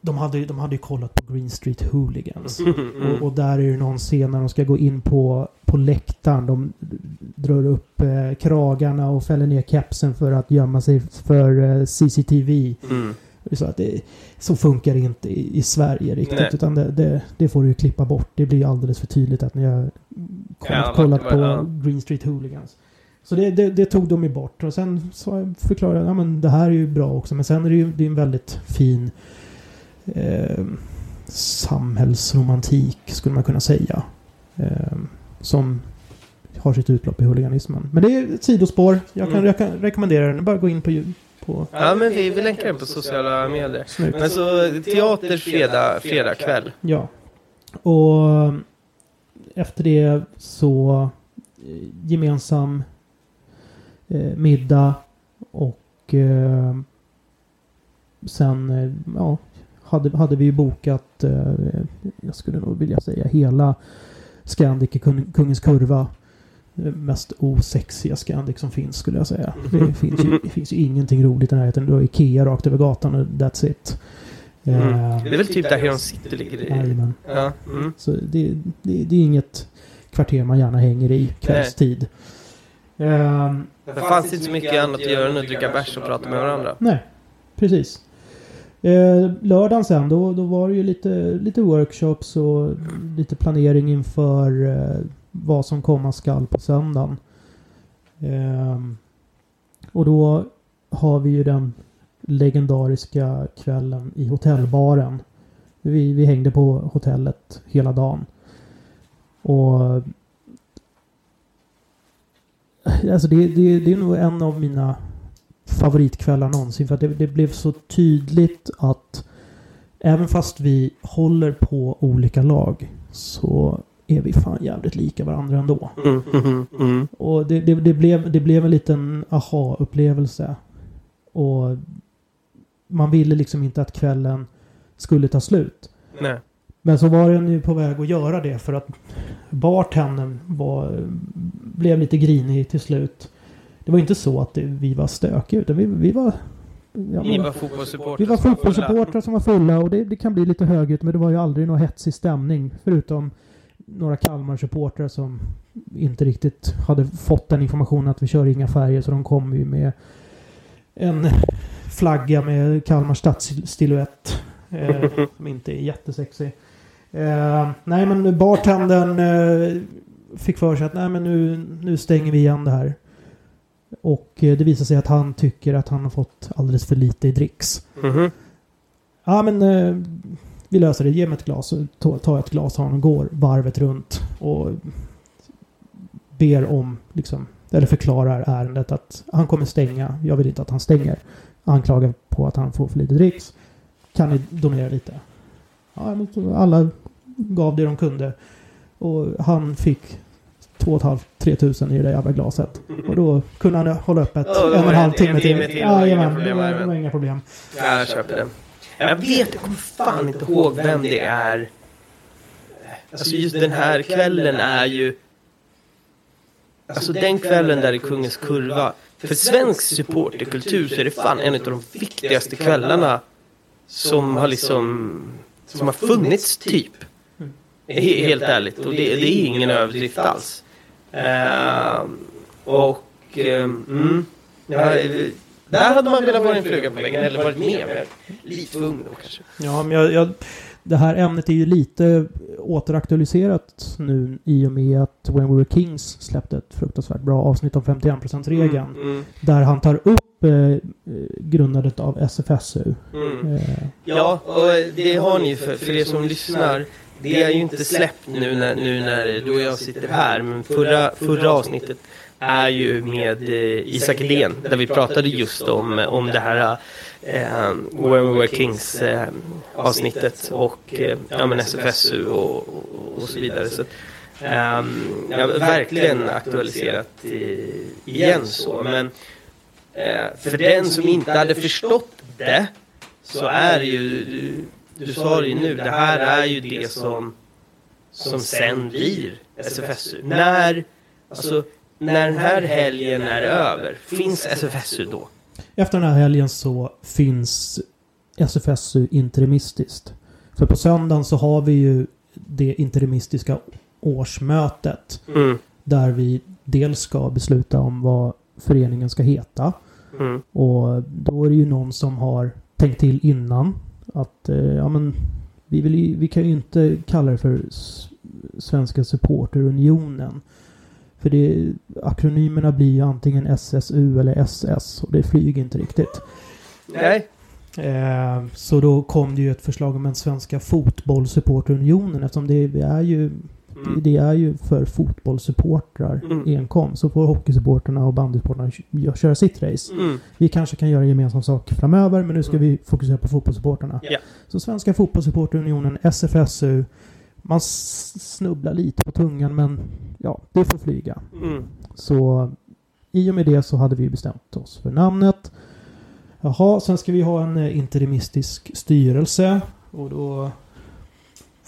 de hade, de hade ju kollat på Green Street Hooligans. Mm. Och, och där är det någon scen när de ska gå in på, på läktaren. De drar upp eh, kragarna och fäller ner kepsen för att gömma sig för eh, CCTV. Mm. Så, att det, så funkar det inte i, i Sverige riktigt. Nej. Utan det, det, det får du ju klippa bort. Det blir alldeles för tydligt att ni har kollat, Ja, kollat på ja. Green Street Hooligans. Så det, det, det tog de ju bort. Och sen så förklarade jag att ja, det här är ju bra också. Men sen är det ju det är en väldigt fin eh, samhällsromantik skulle man kunna säga. Eh, som har sitt utlopp i huliganismen. Men det är ett sidospår. Jag kan, Mm. jag kan rekommendera den. Bara gå in på, ju- på Ja men vi, vi länkar den på sociala medier. Snyggt. Men så teater fredag, fredag kväll. Ja. Och efter det så eh, gemensam eh, middag och eh, sen eh, ja, hade, hade vi ju bokat, eh, jag skulle nog vilja säga hela Scandic i Kung, Kungens Kurva. Det mest osexiga Scandic som finns skulle jag säga. Det finns ju, det finns ju ingenting roligt i närheten. Du har Ikea rakt över gatan och that's it. Mm. Eh, Det är väl typ där Heron City ligger i. Jajamän. Ja. Mm. Så det, det, det är inget kvarter man gärna hänger i kvällstid. Ehm, Det fanns inte så mycket annat att göra än att dricka bärs och prata med varandra. nej, precis. Eh, lördagen sen, då, då var det ju lite, lite workshops och lite planering inför eh, vad som komma skall på söndagen. Eh, och då har vi ju den legendariska kvällen i hotellbaren. Vi, vi hängde på hotellet hela dagen. Och... Alltså det, det, det är nog en av mina favoritkvällar någonsin. För det, det blev så tydligt att även fast vi håller på olika lag så är vi fan jävligt lika varandra ändå. Mm, mm, mm. Och det, det, det, blev, det blev en liten aha-upplevelse. Och man ville liksom inte att kvällen skulle ta slut. Nej. Men så var den ju på väg att göra det för att bartendern var, blev lite grinig till slut. Det var inte så att vi var stökiga utan vi, vi var... Ja, men- var fotbollssupportrar vi var fotbollssupportrar som var fulla och det, det kan bli lite högljutt men det var ju aldrig någon hetsig stämning. Förutom några Kalmar-supportrar som inte riktigt hade fått den informationen att vi kör inga färger så de kom ju med en flagga med Kalmar stadssilhuett. Eh, som inte är jättesexig. Eh, nej men bartendern eh, fick för sig att nej men nu, nu stänger vi igen det här. Och eh, det visar sig att han tycker att han har fått alldeles för lite i dricks. Mhm. Ja men eh, vi löser det. Ge mig ett glas. Ta, ta ett glas och går varvet runt. Och ber om, liksom, eller förklarar ärendet att han kommer stänga. Jag vill inte att han stänger. Anklagar på att han får för lite dricks. Kan ni donera lite? Ja, alla gav det de kunde. Och han fick 2 500-3 tusen i det där jävla glaset. Och då kunde han hålla öppet Ja, det en och en halv timme till. det Jajamän, det problem, var, det inga problem. Ja, jag köper den. Jag vet, jag kommer fan inte ihåg vem det är. Alltså just den här kvällen är ju... Alltså den kvällen där i Kungens Kurva. För svensk supporterkultur så är det fan en av de viktigaste kvällarna som har liksom... Som har funnits typ. He- Helt ärligt. Och det, det är ingen överdrift alls. Ehm, och... ehm, mm, ja, eh, där hade man velat vara en fluga på väggen eller varit med. Men lite för ung då kanske. Ja, men jag, jag, det här ämnet är ju lite återaktualiserat nu i och med att When We Were Kings släppte ett fruktansvärt bra avsnitt om 51%-regeln. Mm, mm, Där han tar upp eh, eh, grundandet av SFSU. mm. Eh, Ja, och det har ni för, för er som lyssnar. Det är ju inte släppt nu när, nu när du och jag sitter här. Men förra, förra avsnittet är ju med eh, Isak Edén. Där vi pratade just om, om det här eh, When We Were Kings eh, avsnittet. Och eh, ja, men SFSU och, och, och så vidare. Så, eh, ja, verkligen aktualiserat eh, igen så. Men eh, för den som inte hade förstått det så är det ju, du, sa det ju nu, det här är ju det som, som sen blir SFSU. När, alltså, när den här helgen är över, finns SFSU då? Efter den här helgen så finns SFSU interimistiskt. För på söndagen så har vi ju det interimistiska årsmötet. Mm, Där vi dels ska besluta om vad föreningen ska heta. mm, Och då är det ju någon som har tänkt till innan. Att eh, ja men vi, vill ju, vi kan ju inte kalla det för Svenska Supporterunionen. För det, akronymerna blir ju antingen SSU eller SS och det flyger inte riktigt. nej, Eh, så då kom det ju ett förslag om en Svenska Fotbollssupporterunionen eftersom det är ju mm, det är ju för fotbollssupportrar Mm. enkom. Så får hockeysupporterna och bandysupportrarna kö- köra sitt race. mm, Vi kanske kan göra gemensam sak framöver men nu ska Mm. vi fokusera på fotbollssupportrarna. Ja. Så Svenska Fotbollssupporterunionen, SFSU. Man snubblar lite på tungan men ja, det får flyga. mm. Så i och med det så hade vi bestämt oss för namnet. Jaha, sen ska vi ha en eh, interimistisk styrelse. Och då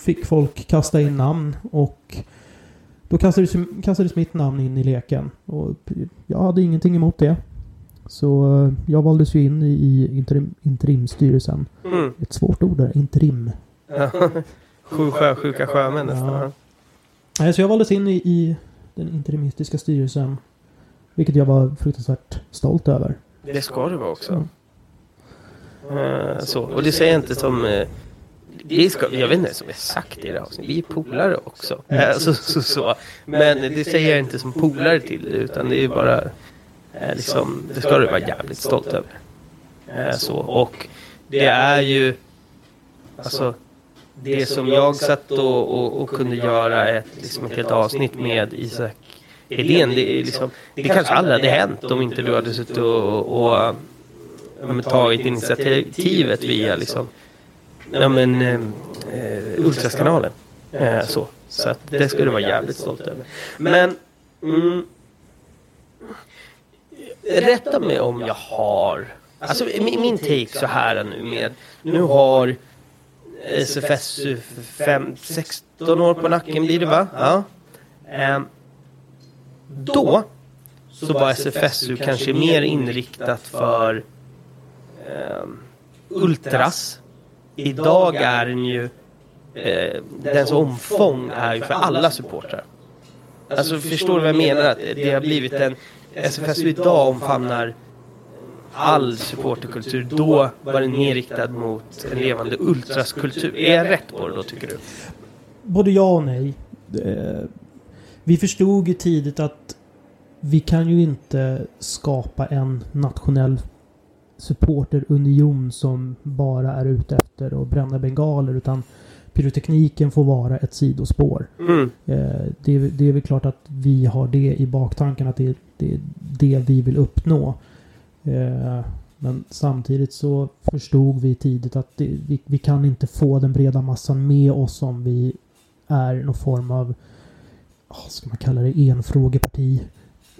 fick folk kasta in namn och då kastades, kastades mitt namn in i leken. Och jag hade ingenting emot det. Så eh, jag valdes ju in i, interim, interimstyrelsen. Mm. Ett svårt ord där, interim. Sju sjösjuka sjömän nästan. Ja. Så jag valdes in i, i den interimistiska styrelsen. Vilket jag var fruktansvärt stolt över. Det ska det vara också. Mm. Eh, så. Och det säger jag inte som... eh, det ska, jag vet inte som sagt i det här avsnittet. Vi är polare också. Eh, så, så, så. Men det säger jag inte som polare till det, utan det är bara... eh, liksom, det ska du vara jävligt stolt över. Eh, så. Och det är ju... Alltså, det som jag satt och, och, och kunde göra ett, liksom ett helt avsnitt med Isak Hedén. Det, är liksom, det kanske aldrig hade hänt om inte du hade suttit och, och, och tagit initiativet via liksom, ja, men, eh, Ultraskanalen. Eh, så så att det skulle du vara jävligt stolt över. Men... Mm, rätta mig om jag har... Alltså min, min take så här nu med... Nu har SFSU 5, 16 år på nacken blir det va? Ja. Eh, då så var SFSU kanske mer inriktat för eh, ultras. Idag är den ju eh, dens omfång är ju för alla supportrar. Alltså förstår du vad jag menar? Att det har blivit en... SFSU idag omfamnar all supporterkultur. Då var den mer riktad mot en levande ultraskultur. Är jag rätt på det då tycker du? Både ja och nej. Vi förstod ju tidigt att vi kan ju inte skapa en nationell supporterunion som bara är ute efter att bränna bengaler utan pyrotekniken får vara ett sidospår. Mm. Eh, det, det, är väl klart att vi har det i baktanken att det, det är det vi vill uppnå. Eh, men samtidigt så förstod vi tidigt att det, vi, vi kan inte få den breda massan med oss om vi är någon form av, ska man kalla det, enfrågeparti.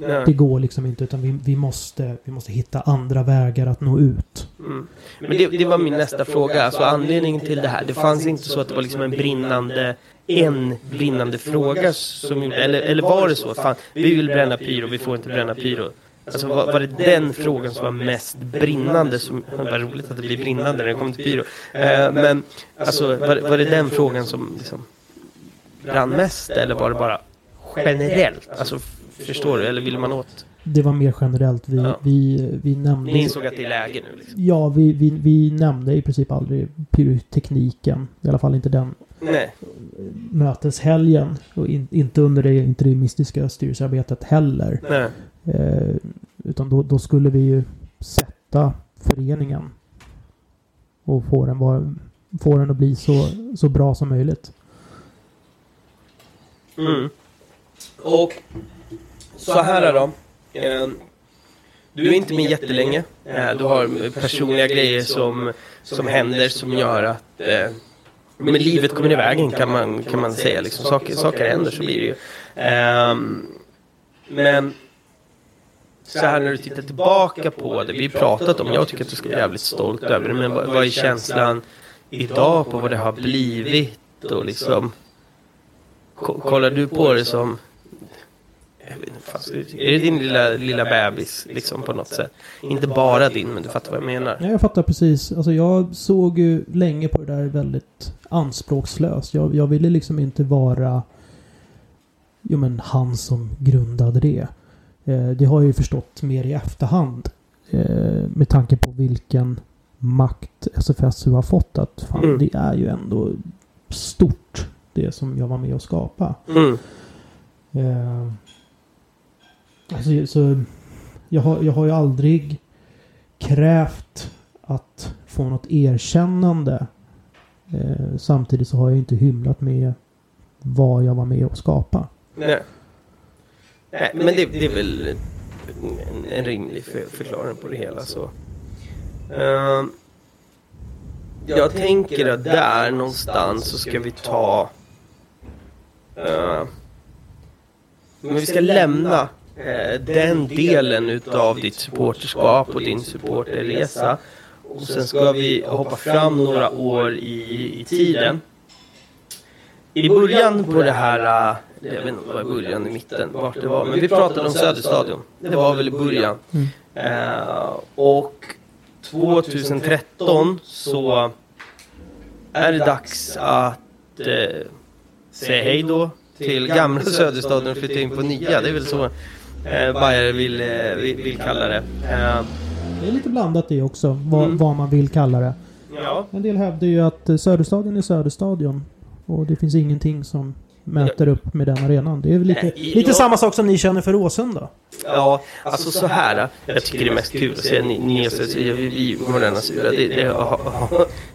Nej. Det går liksom inte utan vi, vi, måste, vi måste hitta andra vägar att nå ut. Mm. Men det, det, var min nästa fråga. Alltså anledningen till det här. Det fanns inte så att det var liksom en brinnande en brinnande fråga som eller, eller var det så? Fan, vi vill bränna pyro, vi får inte bränna pyro. Alltså var, var det den frågan som var mest brinnande? Som, vad roligt att det blir brinnande när det kommer till pyro. Uh, men alltså var, var det den frågan som liksom brann mest eller var det bara generellt? Alltså Förstår du? Eller vill man åt? Det var mer generellt. Vi, ja. vi, vi nämnde... Ni insåg att det är läge nu? Liksom. Ja, vi, vi, vi nämnde i princip aldrig pyrotekniken. I alla fall inte den Nej. möteshelgen. Och in, inte under det interimistiska styrelsearbetet heller. Nej. Eh, utan då, då, skulle vi ju sätta föreningen och få den, var, få den att bli så, så bra som möjligt. Mm. Och så här är då. Eh, du är inte med jättelänge. Eh, du har personliga grejer som, som händer som gör att eh, men livet kommer i vägen kan man, kan man säga. Liksom. Saker, saker händer så blir det ju. Um, men så här när du tittar tillbaka på det. Vi har pratat om, jag tycker att du ska vara jävligt stolt över det. Men vad, vad är känslan idag på vad det har blivit? Och liksom, kollar du på det som är det din lilla, lilla bebis liksom på något sätt? Inte bara din, men du fattar vad jag menar. Ja, jag fattar precis. Alltså jag såg ju länge på det där väldigt anspråkslöst. Jag, jag ville liksom inte vara jo, men han som grundade det. Eh, det har jag ju förstått mer i efterhand. Eh, med tanke på vilken makt SFSU har fått. Att fan, mm. det är ju ändå stort det som jag var med och skapa. Mm. Eh, Alltså, så jag, har, jag har ju aldrig krävt att få något erkännande. Eh, samtidigt så har jag inte hymlat med vad jag var med och skapa. Nej. Nej, men det, det är väl en, en rimlig för, förklaring på det hela. så. Uh, jag tänker att där någonstans så ska vi ta... Uh, men vi ska lämna den delen utav ditt supporterskap och din supporterresa. Och sen ska vi hoppa fram några år i, i tiden. I början på det här, eh, jag vet inte vad början i mitten, vart det var, men vi pratade om Söderstadion. Det var väl i början. Mm. Uh, och 2013 så är det dags att uh, säga hej då till gamla Söderstadion och flytta in på nya. Det är väl så eh, Bayer vill, eh, vill, vill, kalla det. Eh. Det är lite blandat det också, vad, mm. vad man vill kalla det. Ja. En del hävdar ju att Söderstadion är Söderstadion. Och det finns ingenting som möter upp med den arenan. Det är väl lite, Nej, lite samma sak som ni känner för Åsunda. Ja, alltså så här. Jag tycker det är mest kul att se Nies vi, vi moderna sura. Det, det,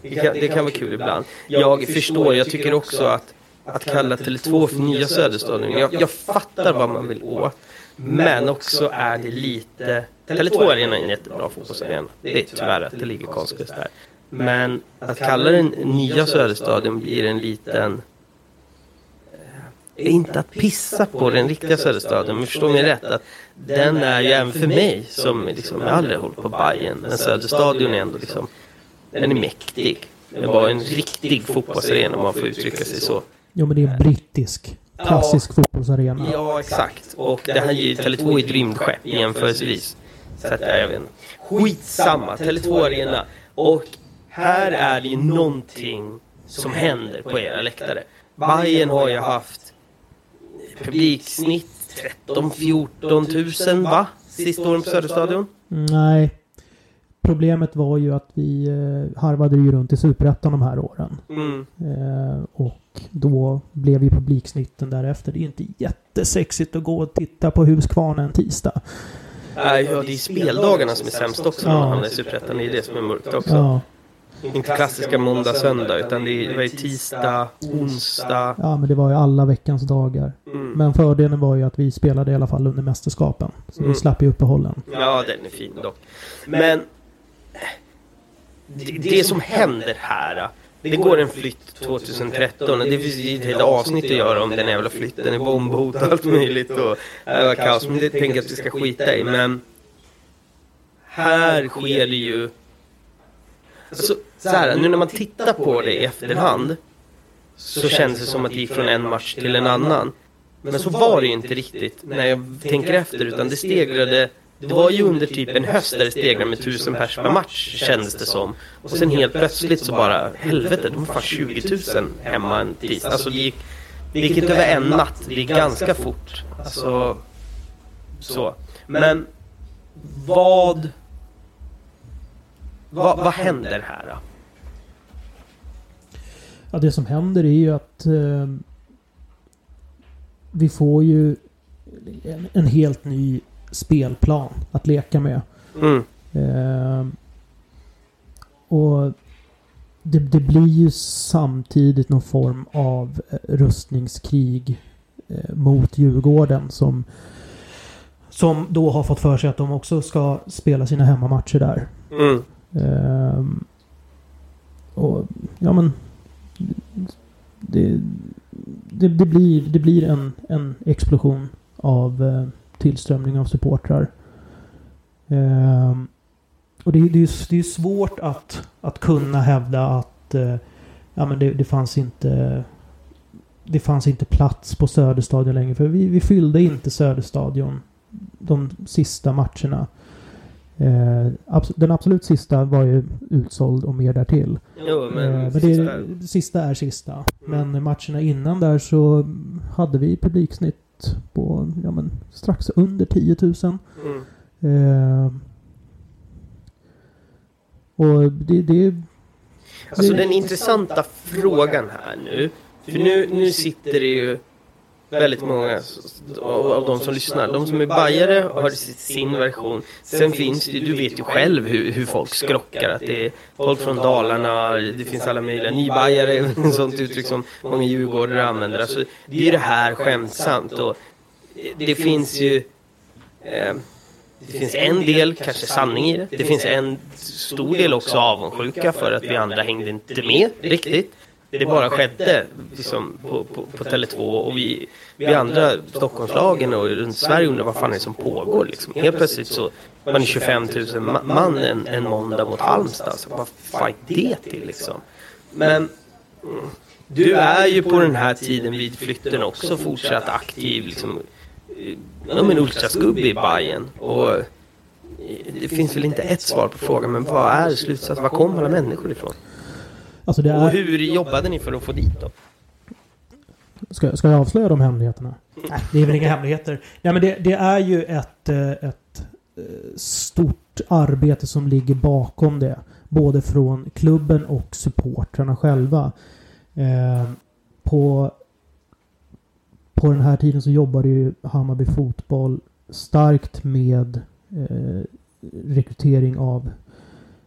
det, kan, det kan vara kul ibland. Jag förstår, jag tycker också att att kalla Tele2 för nya Söderstadion. Jag, jag fattar vad man vill åt. Men också är det lite... Tele2 Arena är en jättebra fotbollsarena. Det är tyvärr att det ligger konstgräs där. Men att kalla den nya Söderstadion blir en liten... eh, Inte att pissa på den riktiga Söderstadion, men förstå mig rätt. Att den är ju även för mig, som liksom, jag har aldrig hållit på Bayern men Söderstadion är ändå liksom... Den är mäktig. Det var en riktig fotbollsarena om man får uttrycka sig så. Jo men det är en brittisk. Klassisk fotbollsarena. Ja, exakt. Och det här ger ju Tele2 ett rymdskepp jämförelsevis. Så att, ja, jag vet inte. Skitsamma, Tele2 Arena. Och här är det ju någonting som händer på era läktare. Bayern har ju haft publiksnitt 13-14 000 va? Sista åren på Söderstadion. Nej. Problemet var ju att vi eh, harvade ju runt i Superettan de här åren. Mm. Eh, och då blev ju publiksnitten därefter. Det är inte jättesexigt att gå och titta på Huskvarna en tisdag. Äh, ja, det är speldagarna som är sämst också när man hamnar i Superettan. Det är det som är mörkt också. Ja, Inte klassiska måndag, söndag, utan det är, det var ju tisdag, onsdag. ja, men det var ju alla veckans dagar. Mm. Men fördelen var ju att vi spelade i alla fall under mästerskapen. Så Mm. vi slapp ju uppehållen. Ja, den är fin dock. Men det, det som händer här. Det går en flytt 2013 och det finns ju ett helt avsnitt att göra om den jävla flytten i bombhot och allt möjligt och det var kaos. Men det tänker jag att vi ska skita i. Men här sker det ju... Alltså, så här, nu när man tittar på det i efterhand så känns det som att det gick från en match till en annan. Men så var det ju inte riktigt när jag tänker efter utan det stegrade det var ju under typ en höst där det stegrade med tusen pers per match kändes det som. Och sen helt plötsligt så bara helvete, de var fan 20 000 hemma en tisdag. Alltså det gick, det gick inte över en natt, det gick ganska fort. Alltså så. Men vad vad, vad händer här då? Ja, det som händer är ju att eh, vi får ju en, en helt ny spelplan att leka med. Mm. Eh, och det, det blir ju samtidigt någon form av eh, rustningskrig eh, mot Djurgården som som då har fått för sig att de också ska spela sina hemmamatcher där. Mm. Ehm, och ja men... Det, det, det blir, det blir en, en explosion av eh, tillströmning av supportrar. Ehm, och det, det, är, det är svårt att, att kunna hävda att eh, ja, men det, det fanns inte det fanns inte plats på Söderstadion längre. För vi, vi fyllde inte Söderstadion de sista matcherna. Eh, abs- den absolut sista var ju utsåld och mer därtill. Jo, men, eh, men det, sista- sista är sista. Men matcherna innan där så hade vi publiksnitt på ja, men, strax under 10 000. Mm. Eh, och det, det Alltså det- den intressanta frågan här nu. För nu, nu sitter det ju väldigt många av, av de som lyssnar. De som är bajare har sin version. Sen finns det, du vet ju själv hur, hur folk skrockar. Att det är folk från Dalarna, det finns alla möjliga. Nybajare sånt uttryck som många djurgårdare använder. Alltså, det är ju det här skämtsamt. Och det finns ju... Eh, det finns en del kanske sanning i det. Det finns en stor del också avundsjuka för att vi andra hängde inte med riktigt. Det bara skedde liksom, på, på, på Tele2 och vi, vi andra Stockholmslagen och runt Sverige undrar vad fan är det som pågår liksom. Helt plötsligt så var är 25 000 man en, en måndag mot Halmstad. Så vad fight det till liksom. Men du är ju på den här tiden vid flytten också fortsatt aktiv liksom eh, ja, men ultraskubbe i Bayern och eh, det finns väl inte ett svar på frågan men vad är slutsatsen? Var kommer alla människor ifrån? Alltså det Och är, hur jobbade ni för att få dit dem? ska, ska jag avslöja de hemligheterna? Nej, det är väl inga hemligheter. Nej, men det, det är ju ett, eh, ett eh, stort arbete som ligger bakom det. Både från klubben och supportrarna själva. Eh, på, på den här tiden så jobbade ju Hammarby Fotboll starkt med eh, rekrytering av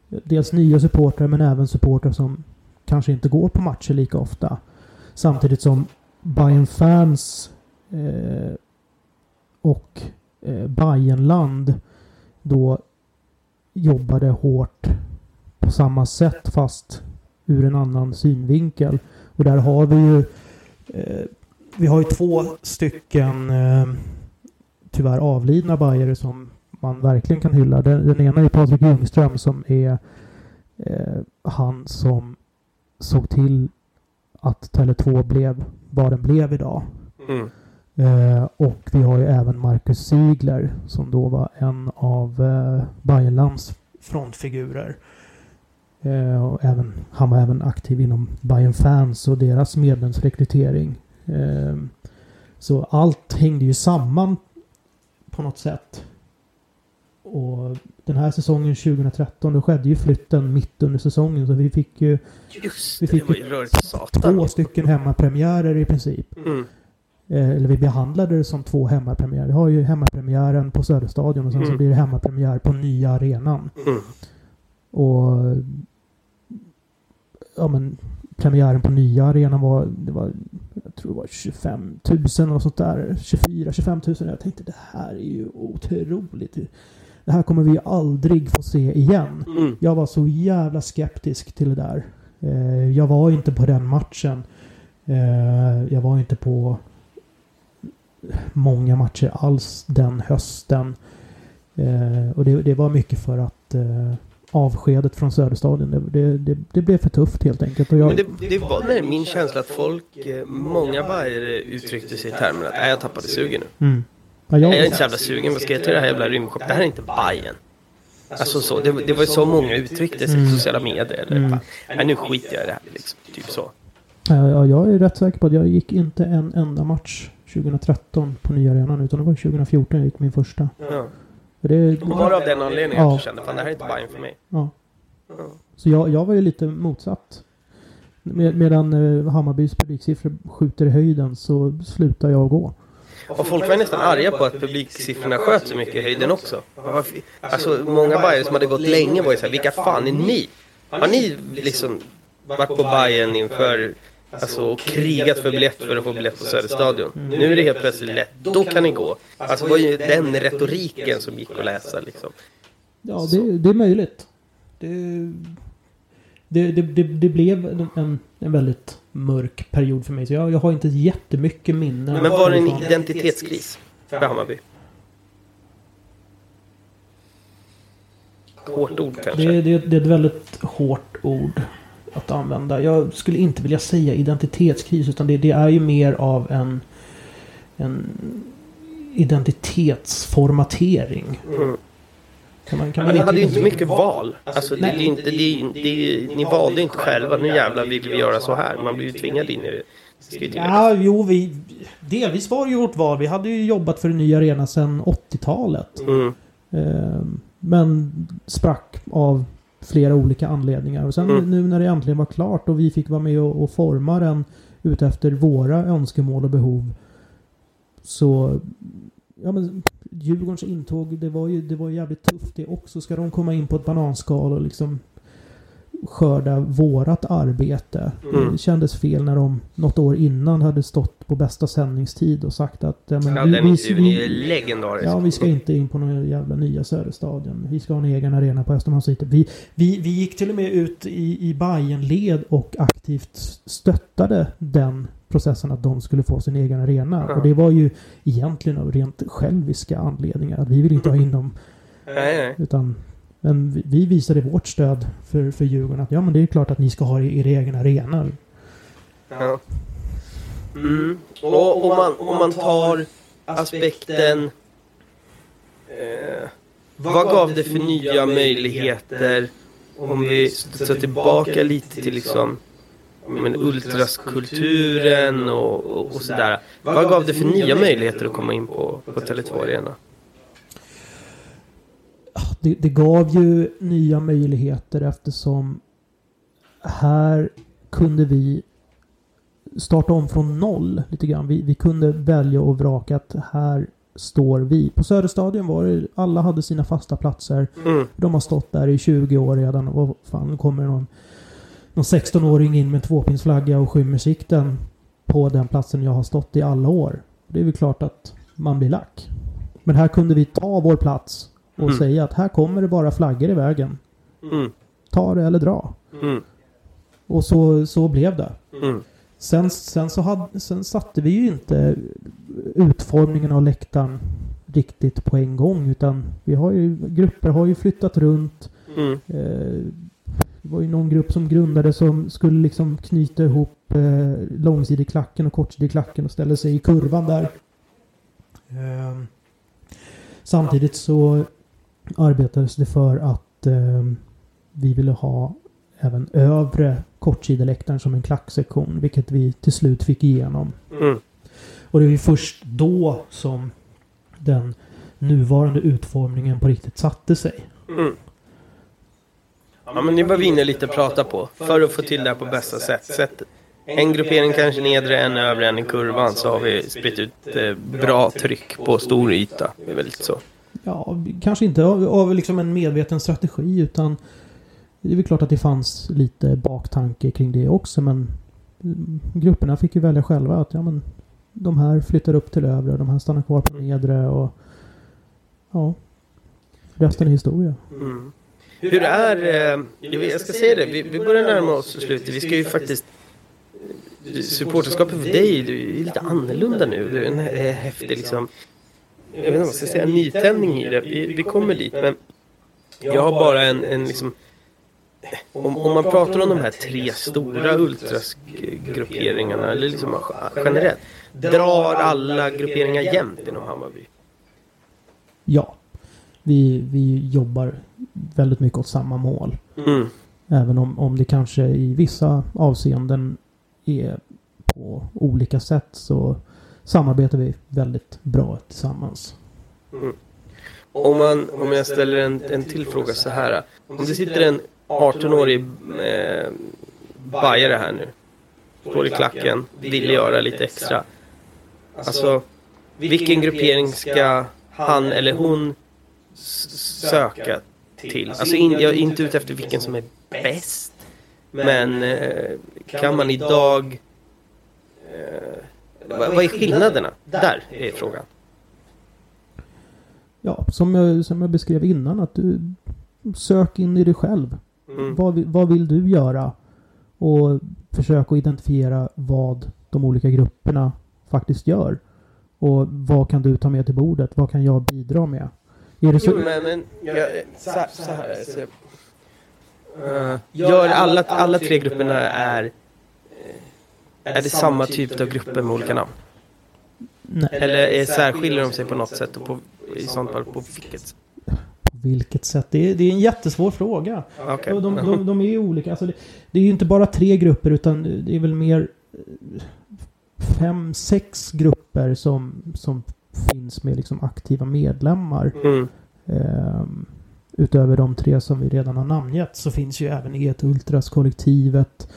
dels nya supportrar men även supportrar som kanske inte går på matcher lika ofta. Samtidigt som Bayern fans eh, och eh, Bayernland då jobbade hårt på samma sätt fast ur en annan synvinkel. Och där har vi ju eh, vi har ju två stycken eh, tyvärr avlidna bajare som man verkligen kan hylla. Den, den ena är Patrik Ljungström som är eh, han som såg till att Tele2 blev vad den blev idag. Mm. Eh, och vi har ju även Marcus Ziegler som då var en av eh, Bayernlands frontfigurer. Eh, och även, han var även aktiv inom Bayern Fans och deras medlemsrekrytering. Eh, så allt hängde ju samman på något sätt. Och den här säsongen 2013 då skedde ju flytten mitt under säsongen så vi fick ju Just Vi fick det ju två stycken hemmapremiärer i princip. Mm. Eh, eller vi behandlade det som två hemmapremiärer. Vi har ju hemmapremiären på Söderstadion och sen så Mm. blir det hemmapremiär på nya arenan. Mm. Och ja men premiären på nya arenan var, det var jag tror det var 25 000 och sånt där. 24 25 000. Jag tänkte det här är ju otroligt. Det här kommer vi aldrig få se igen. Mm. Jag var så jävla skeptisk till det där. Eh, jag var inte på den matchen. Eh, jag var inte på många matcher alls den hösten. Eh, och det, det var mycket för att eh, avskedet från Söderstadion, det, det, det, det blev för tufft helt enkelt. Jag, Men det, det var med min känsla att folk, eh, många bajare uttryckte sig i termer att "Nej, jag tappade sugen nu. mm. Ja, jag, Jag är inte så jävla sugen, vad ska jag till det här jävla rymdskeppet? Det här är inte Bajen. Alltså så, det, det var ju så många uttryckte sig Mm. i sociala medier. Eller, Mm. Nej, nu skiter jag i det här. Liksom, typ så. ja, ja, jag är rätt säker på att jag gick inte en enda match 2013 på nya arenan utan det var 2014 jag gick min första. Ja. Det, Bara av den anledningen Ja. att du kände, fan det här är inte Bajen för mig. ja. Ja. Så jag, jag var ju lite motsatt. Med, medan eh, Hammarbys publiksiffror skjuter i höjden så slutar jag gå. Och folk var nästan arga på att publiksiffrorna sköt så mycket i höjden också. Alltså många bajare som hade gått länge var ju såhär, vilka fan är ni? Har ni liksom varit på Bajen inför, alltså och krigat för biljett för att få biljett på Söderstadion? Nu är det helt plötsligt lätt, då kan ni gå. Alltså det var ju den retoriken som gick att läsa liksom. Ja, det, det är möjligt. Det, det, det, det, blev en, en väldigt mörk period för mig. Så jag, jag har inte jättemycket minnen. Men var det en identitetskris för Hammarby? Hårt ord kanske. Det, det, det är ett väldigt hårt ord att använda. Jag skulle inte vilja säga identitetskris utan det, det är ju mer av en, en identitetsformatering. Mm. Kan man, kan man ni hade ju inte mycket val. Alltså, det, det, inte, det, det, ni valde inte själva. Nu jävlar vill vi göra så här. Man blir ju tvingad in i det. Ja, jo, vi... Delvis var det ju vårt val. Vi hade ju jobbat för en ny arena sedan 80-talet. Mm. Eh, men sprack av flera olika anledningar. Och sen Mm. nu när det äntligen var klart och vi fick vara med och, och forma den utefter våra önskemål och behov. Så... Ja men Djurgårdens intåg, det var ju, det var ju jävligt tufft det också. Ska de komma in på ett bananskal och liksom skörda vårat arbete. Mm. Det kändes fel när de något år innan hade stått på bästa sändningstid och sagt att ja, men Ja, vi, den vi, intervjun är vi, legendarisk. ja, vi ska inte in på någon jävla nya Söderstadion. Vi ska ha en egen arena på Östermalmshyttan. Vi, vi, vi gick till och med ut i, i Bajenled och aktivt stöttade den processen att de skulle få sin egen arena. Ja. Och det var ju egentligen av rent själviska anledningar. Att vi vill inte ha in dem Nej, nej. utan men vi- vi visade vårt stöd för, för Djurgården att ja men det är klart att ni ska ha er, er egen arena. Ja. Mm. Och om man, om man tar aspekten... Eh, vad gav det för nya möjligheter om vi studsar tillbaka lite till liksom men ultraskulturen och, och, och sådär. Vad gav det för nya möjligheter att komma in på, på Tele2 Arena? Det, det gav ju nya möjligheter eftersom här kunde vi starta om från noll lite grann. Vi, vi kunde välja och vraka att här står vi. På Söderstadion var det, alla hade sina fasta platser. Mm. De har stått där i 20 år redan och vad fan, kommer någon, någon 16-åring in med en tvåpinsflagga och skymmer sikten på den platsen jag har stått i alla år. Det är väl klart att man blir lack. Men här kunde vi ta vår plats och Mm. säga att här kommer det bara flaggor i vägen. Mm. Ta det eller dra. Mm. Och så, så blev det. Mm. Sen, sen, så hade, sen satte vi ju inte utformningen av läktaren riktigt på en gång utan vi har ju, grupper har ju flyttat runt. Mm. Eh, det var ju någon grupp som grundade som skulle liksom knyta ihop eh, långsidig-klacken och kortsidig-klacken och ställa sig i kurvan där. Eh, samtidigt så arbetades det för att eh, vi ville ha även övre kortsideläktaren som en klacksektion, vilket vi till slut fick igenom. Mm. Och det är ju först då som den nuvarande utformningen på riktigt satte sig. Mm. Ja, men var vi inne lite prata på. För att få till det här på bästa sätt. sätt en gruppering kanske nedre, en övre, en i kurvan. Så har vi spritt ut eh, bra tryck på stor yta. Det är väl lite så. Ja, kanske inte av, av liksom en medveten strategi utan det är väl klart att det fanns lite baktanke kring det också men grupperna fick ju välja själva att ja men de här flyttar upp till övre, de här stannar kvar på nedre och ja, resten är historia. Mm. Hur är... Eh, jag ska säga det, vi, vi börjar närma oss slutet. Vi ska ju faktiskt... Supporterskapet för dig det är ju lite annorlunda nu. Det är en häftig liksom... Jag vet inte vad jag ska säga, nytändning i det. Vi, vi kommer dit men... Jag har bara en, en liksom... Om, om man pratar om de här tre stora ultrasgrupperingarna, eller liksom generellt. Drar alla grupperingar jämnt inom Hammarby? Ja, vi, vi jobbar väldigt mycket åt samma mål. Mm. Även om, om det kanske i vissa avseenden är på olika sätt så samarbetar vi väldigt bra tillsammans. Om, man, om jag ställer en, en till fråga så här. Om det sitter en 18-årig eh, bajare här nu. Står i klacken, vill göra lite extra. Alltså, vilken gruppering ska han eller hon söka till? Alltså, in, jag är inte ute efter vilken som är bäst. Men eh, kan man idag... Eh, vad, vad är skillnaderna? Där är frågan. Ja, som jag, som jag beskrev innan att du sök in i dig själv. Mm. Vad, vad vill du göra? Och försök att identifiera vad de olika grupperna faktiskt gör. Och vad kan du ta med till bordet? Vad kan jag bidra med? Är det så, Jo, men, men jag, så, här- så här. Så, Eh, gör alla, alla tre grupperna är... eh, Är det samma typ av grupper med olika namn? nej, Eller är, särskiljer de sig på något sätt? Och på, I sånt fall på vilket sätt? på vilket sätt? Det är, det är en jättesvår fråga. Och de, de, de är ju olika. Alltså det, det är ju inte bara tre grupper utan det är väl mer eh, fem, sex grupper som, som finns med liksom aktiva medlemmar. Mm. Ehm, utöver de tre som vi redan har namngett så finns ju även Et Ultras-kollektivet.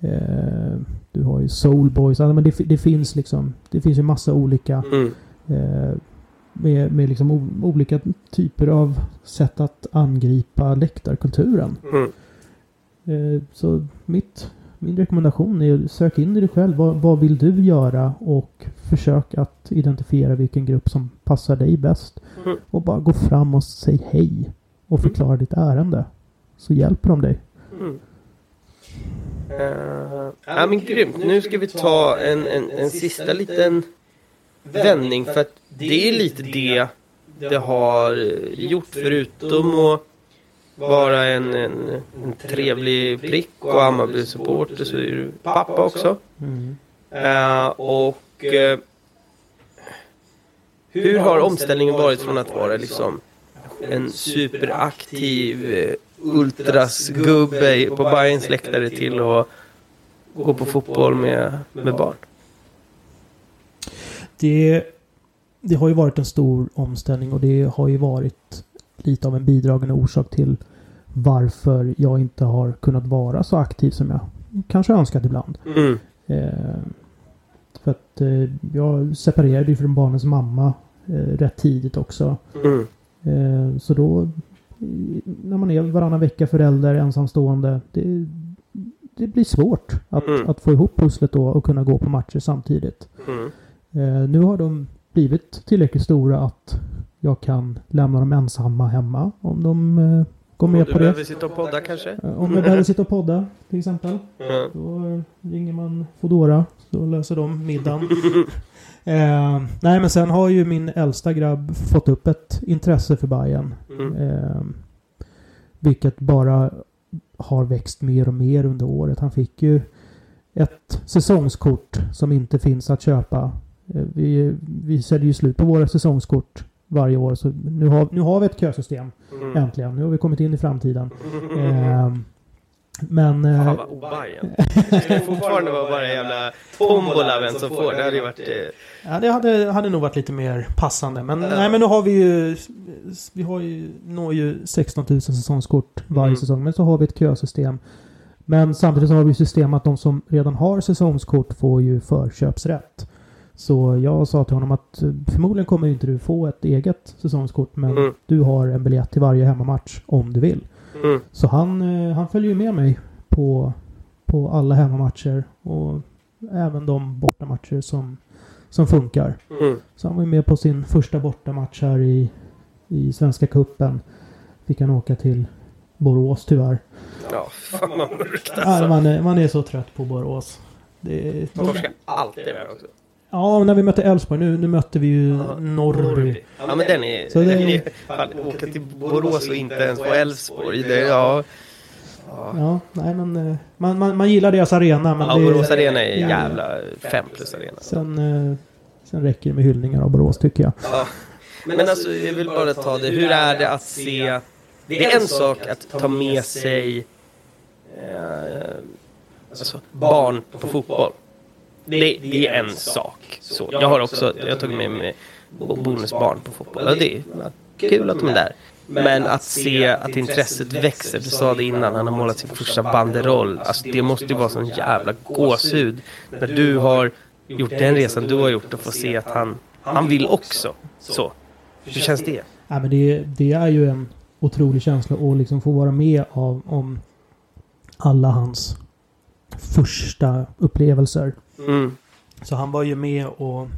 Ehm, du har ju Soulboys. Alltså, men det, det finns liksom Det finns ju massa olika Mm. eh, med, med liksom o, olika typer av sätt att angripa läktarkulturen. Mm. Eh, så mitt, min rekommendation är att sök in i dig själv. Vad, vad vill du göra? Och försök att identifiera vilken grupp som passar dig bäst. Mm. Och bara gå fram och säg hej. Och förklara ditt ärende. Så hjälper de dig. Mm. Uh, ja men grymt. Nu ska vi ta en, en, en sista liten vändning. För att det är lite det det har gjort. Förutom att vara en, en, en trevlig prick och Hammarby-supporter så är du pappa också. Eh, och eh, hur har omställningen varit från att vara liksom en superaktiv eh, ultrasgubbe på Bayerns läktare till att gå på fotboll med, med barn? Det, det har ju varit en stor omställning och det har ju varit lite av en bidragande orsak till varför jag inte har kunnat vara så aktiv som jag kanske önskat ibland. Mm. Eh, För att eh, jag separerade ju från barnens mamma eh, rätt tidigt också. Mm. Eh, så då, när man är varannan vecka förälder, ensamstående, det, det blir svårt att, Mm. att få ihop pusslet då och kunna gå på matcher samtidigt. Mm. Eh, nu har de blivit tillräckligt stora att jag kan lämna dem ensamma hemma om de eh, går med du på det. behöver sitta och podda kanske? Eh, Om jag behöver sitta och podda till exempel. Ja. Då eh, ringer man Foodora. Så löser de middagen. eh, nej men sen har ju min äldsta grabb fått upp ett intresse för Bayern. Mm. Eh, vilket bara har växt mer och mer under året. Han fick ju ett säsongskort som inte finns att köpa. Eh, vi, vi säljer ju slut på våra säsongskort varje år. Så nu har, nu har vi ett kösystem. Mm. Äntligen. Nu har vi kommit in i framtiden. Eh, men... Fan vad obajen. Det ska fortfarande vara bara en jävla tombola vem som får. Det hade ju varit... eh, Ja, det hade, hade nog varit lite mer passande. Men, nej, men nu har vi ju... Vi har ju, når ju 16 000 säsongskort varje Mm. säsong. Men så har vi ett kösystem. Men samtidigt så har vi system att de som redan har säsongskort får ju förköpsrätt. Så jag sa till honom att eh, förmodligen kommer inte du få ett eget säsongskort. Men Mm. du har en biljett till varje hemmamatch om du vill. Mm. Så han, eh, han följer ju med mig på, på alla hemmamatcher. Och även de bortamatcher som, som funkar. Mm. Så han var ju med på sin första bortamatch här i, i Svenska Cupen. Fick han åka till Borås tyvärr. Ja, fan vad mörkt alltså. man, är, man är så trött på Borås. Det, Torska alltid där också. Ja, när vi mötte Elfsborg. Nu, nu mötte vi ju Norrby. Ja men den är... Så det- den är fan, åka till Borås och inte ens på Elfsborg. Det, ja. Ja. Ja, nej men eh, man, man, man gillar deras arena. Men Ja, det, Borås Arena är Ja. jävla fem plus arena. Sen, eh, sen räcker det med hyllningar av Borås tycker jag. Ja. Men alltså, jag vill bara ta det. Hur är det att se... Det är en sak att ta med sig eh, alltså, barn på fotboll. Det, det är en sak. Så, jag har också jag har tagit med mig bonusbarn på fotboll. Och det är kul att de är där. Men att se att intresset växer, du sa det innan, han har målat sin första banderoll. Alltså det måste ju vara sån jävla gåshud. När du har gjort den resan du har gjort och få se att han, han vill också. Så. Hur känns det? Ja, men det, det är ju en otrolig känsla att liksom få vara med av, om alla hans första upplevelser. Mm. Så han var ju med och...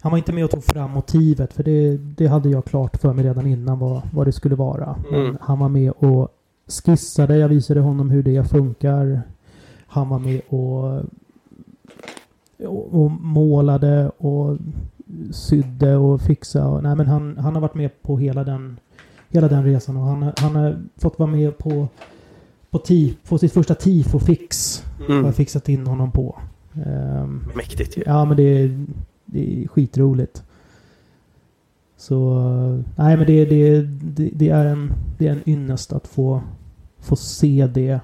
Han var inte med och tog fram motivet för det, det hade jag klart för mig redan innan vad, vad det skulle vara. Men Mm. han var med och skissade. Jag visade honom hur det funkar. Han var med och, och, och målade och sydde och fixade. Och, nej, men han, han har varit med på hela den, hela den resan och han, han har fått vara med på, på, tif, på sitt första tifo-fix. Har Mm. jag fixat in honom på. Ehm, Mäktigt ju. Ja, men det är, det är skitroligt. Så, nej men det, det, det, det, är en, det är en ynnest att få, få se det.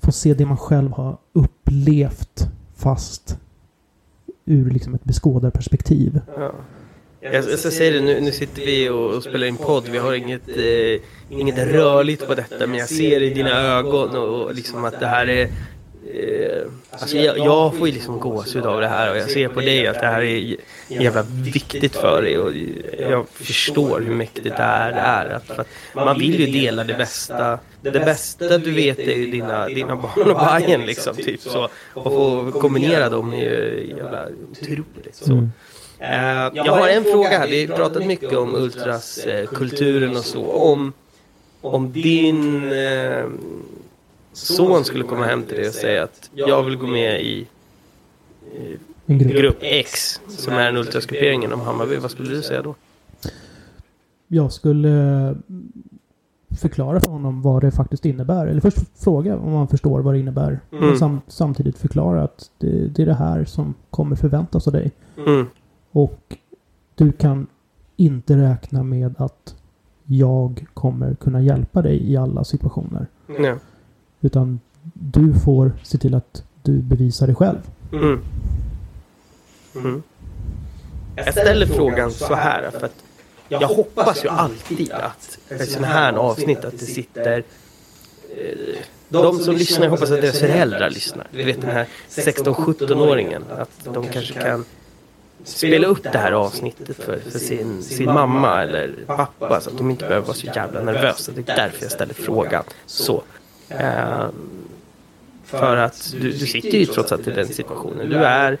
Få se det man själv har upplevt fast ur liksom ett beskådarperspektiv. Ja. Jag, jag ska säga det, nu, nu sitter vi och, och spelar in podd. Vi har inget, eh, inget rörligt på detta. Men jag ser i dina ögon och, och liksom att det här är... Eh, alltså jag, jag får ju liksom gåshud av det här och jag ser på dig att det här är jävla viktigt för dig. Och jag förstår hur mäktigt det här är. Att, för att man vill ju dela det bästa. Det bästa du vet är ju dina, dina barn och Bajen liksom. Typ så. Och få kombinera dem är ju jävla otroligt. Så. Mm. Eh, jag har en fråga här. Vi har pratat mycket om ultraskulturen och så. Om, om din eh, son skulle komma hem till dig och säga att jag vill gå med i eh, grupp. X som är en ultrasgruppering inom Hammarby. Vad skulle du säga då? Jag skulle förklara för honom vad det faktiskt innebär. Eller först fråga om han förstår vad det innebär. Mm. Men sam, samtidigt förklara att det, det är det här som kommer förväntas av dig. Mm. Och du kan inte räkna med att jag kommer kunna hjälpa dig i alla situationer. Ja. Utan du får se till att du bevisar dig själv. Mm. Mm. Jag ställer frågan så här för att jag hoppas ju alltid att i sådana här avsnitt att det sitter eh, de som lyssnar, jag hoppas att deras föräldrar lyssnar. Du vet den här 16-17-åringen. Att de kanske kan spela upp det här avsnittet för, för sin, sin mamma eller pappa så att de inte behöver vara så jävla nervösa. Det är därför jag ställer frågan. Så. Eh, för att du, du sitter ju trots allt i den situationen. Du är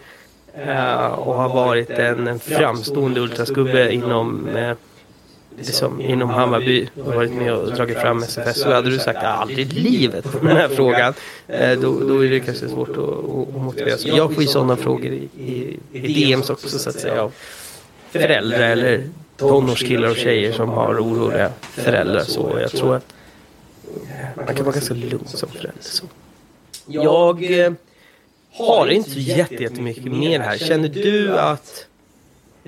eh, och har varit en, en framstående ultraskubbe inom eh, liksom, inom Hammarby och varit med och dragit fram SFS så hade du sagt aldrig i livet på den här frågan. Eh, då, då är det kanske svårt att, att motivera sig. Jag får ju sådana frågor i, i, i DMs också så att säga av föräldrar eller tonårskillar och tjejer som har oroliga föräldrar. Så jag tror att man kan vara ganska lugn som förälder. Så. Jag eh, har inte jättemycket mer här. Känner du att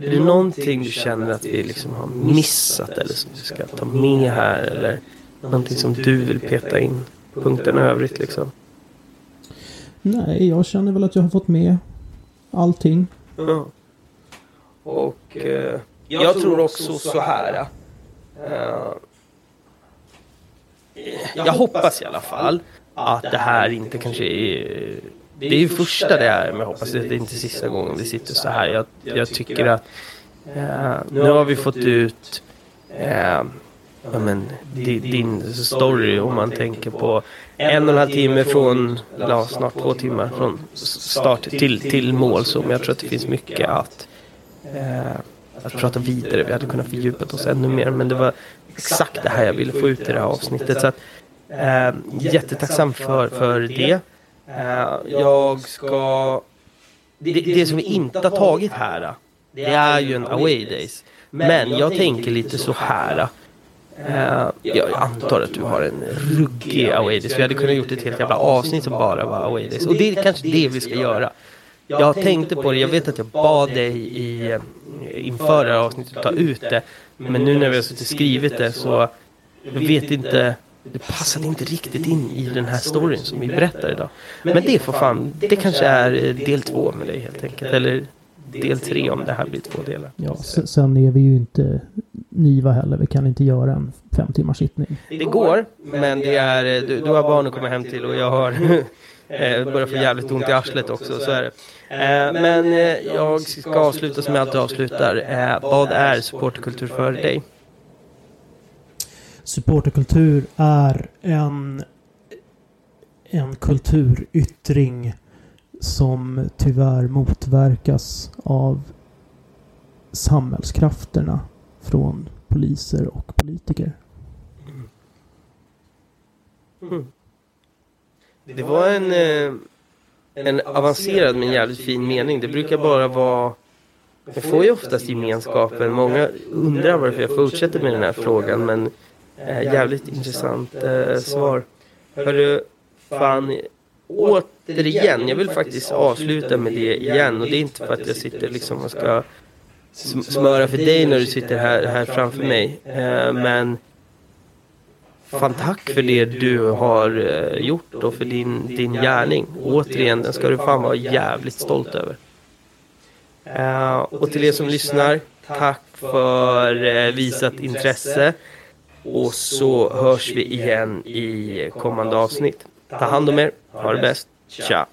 är det någonting du känner att vi liksom har missat eller som du ska ta med här eller någonting som du vill peta in punkten övrigt liksom? Nej, jag känner väl att jag har fått med allting. Ja. Och eh, jag tror också så här. Eh, jag hoppas i alla fall att det här inte kanske är det är ju första det är, men jag hoppas att det är inte sista gången vi sitter så här. Jag, jag tycker att eh, nu har vi fått ut eh, ja, men, din story om man tänker på en och en halv timme från, ja, snart två timmar från start till, till mål. Så men jag tror att det finns mycket att, eh, att prata vidare. Vi hade kunnat fördjupa oss ännu mer men det var exakt det här jag ville få ut i det här avsnittet. Så att, eh, jättetacksam för, för det. Uh, jag ska... Det, det, som vi inte har tagit här, det är ju en away days. Men jag tänker lite så här. Uh, jag antar att du har en ruggig away days. Vi hade kunnat gjort ett helt jävla avsnitt som bara var away days. Och det är kanske det vi ska göra. Jag tänkte på det, jag vet att jag bad dig i, inför det här avsnittet att ta ut det. Men nu när vi har suttit skrivit det så jag vet inte det passade inte riktigt in i den här storyn som vi berättar idag. Men det får fan, det kanske är del två med dig helt enkelt. Eller del tre om det här blir två delar. Ja, sen är vi ju inte Niva heller. Vi kan inte göra en fem timmars sittning. Det går, men det är, du, du har barn att komma hem till och jag har eh, börjat få jävligt ont i arslet också. Så är det. Eh, men eh, jag ska avsluta som jag alltid avslutar. vad är supportkultur för dig? Supporterkultur är en, en kulturyttring som tyvärr motverkas av samhällskrafterna från poliser och politiker. Mm. Det var en, eh, en avancerad men jävligt fin mening. Det brukar bara vara jag får ju oftast gemenskapen. Många undrar varför jag fortsätter med den här frågan men Eh, jävligt intressant eh, svar. Hörru, fan, återigen, jag vill faktiskt avsluta med det igen. Och det är inte för att jag sitter liksom och ska smöra för dig när du sitter här, här framför mig. Eh, men fan tack för det du har eh, gjort och för din, din gärning. Återigen, den ska du fan vara jävligt stolt över. Uh, och till er som lyssnar, tack för uh, visat intresse. Och så hörs vi igen i kommande avsnitt. Ta hand om er. Ha det bäst. Tja!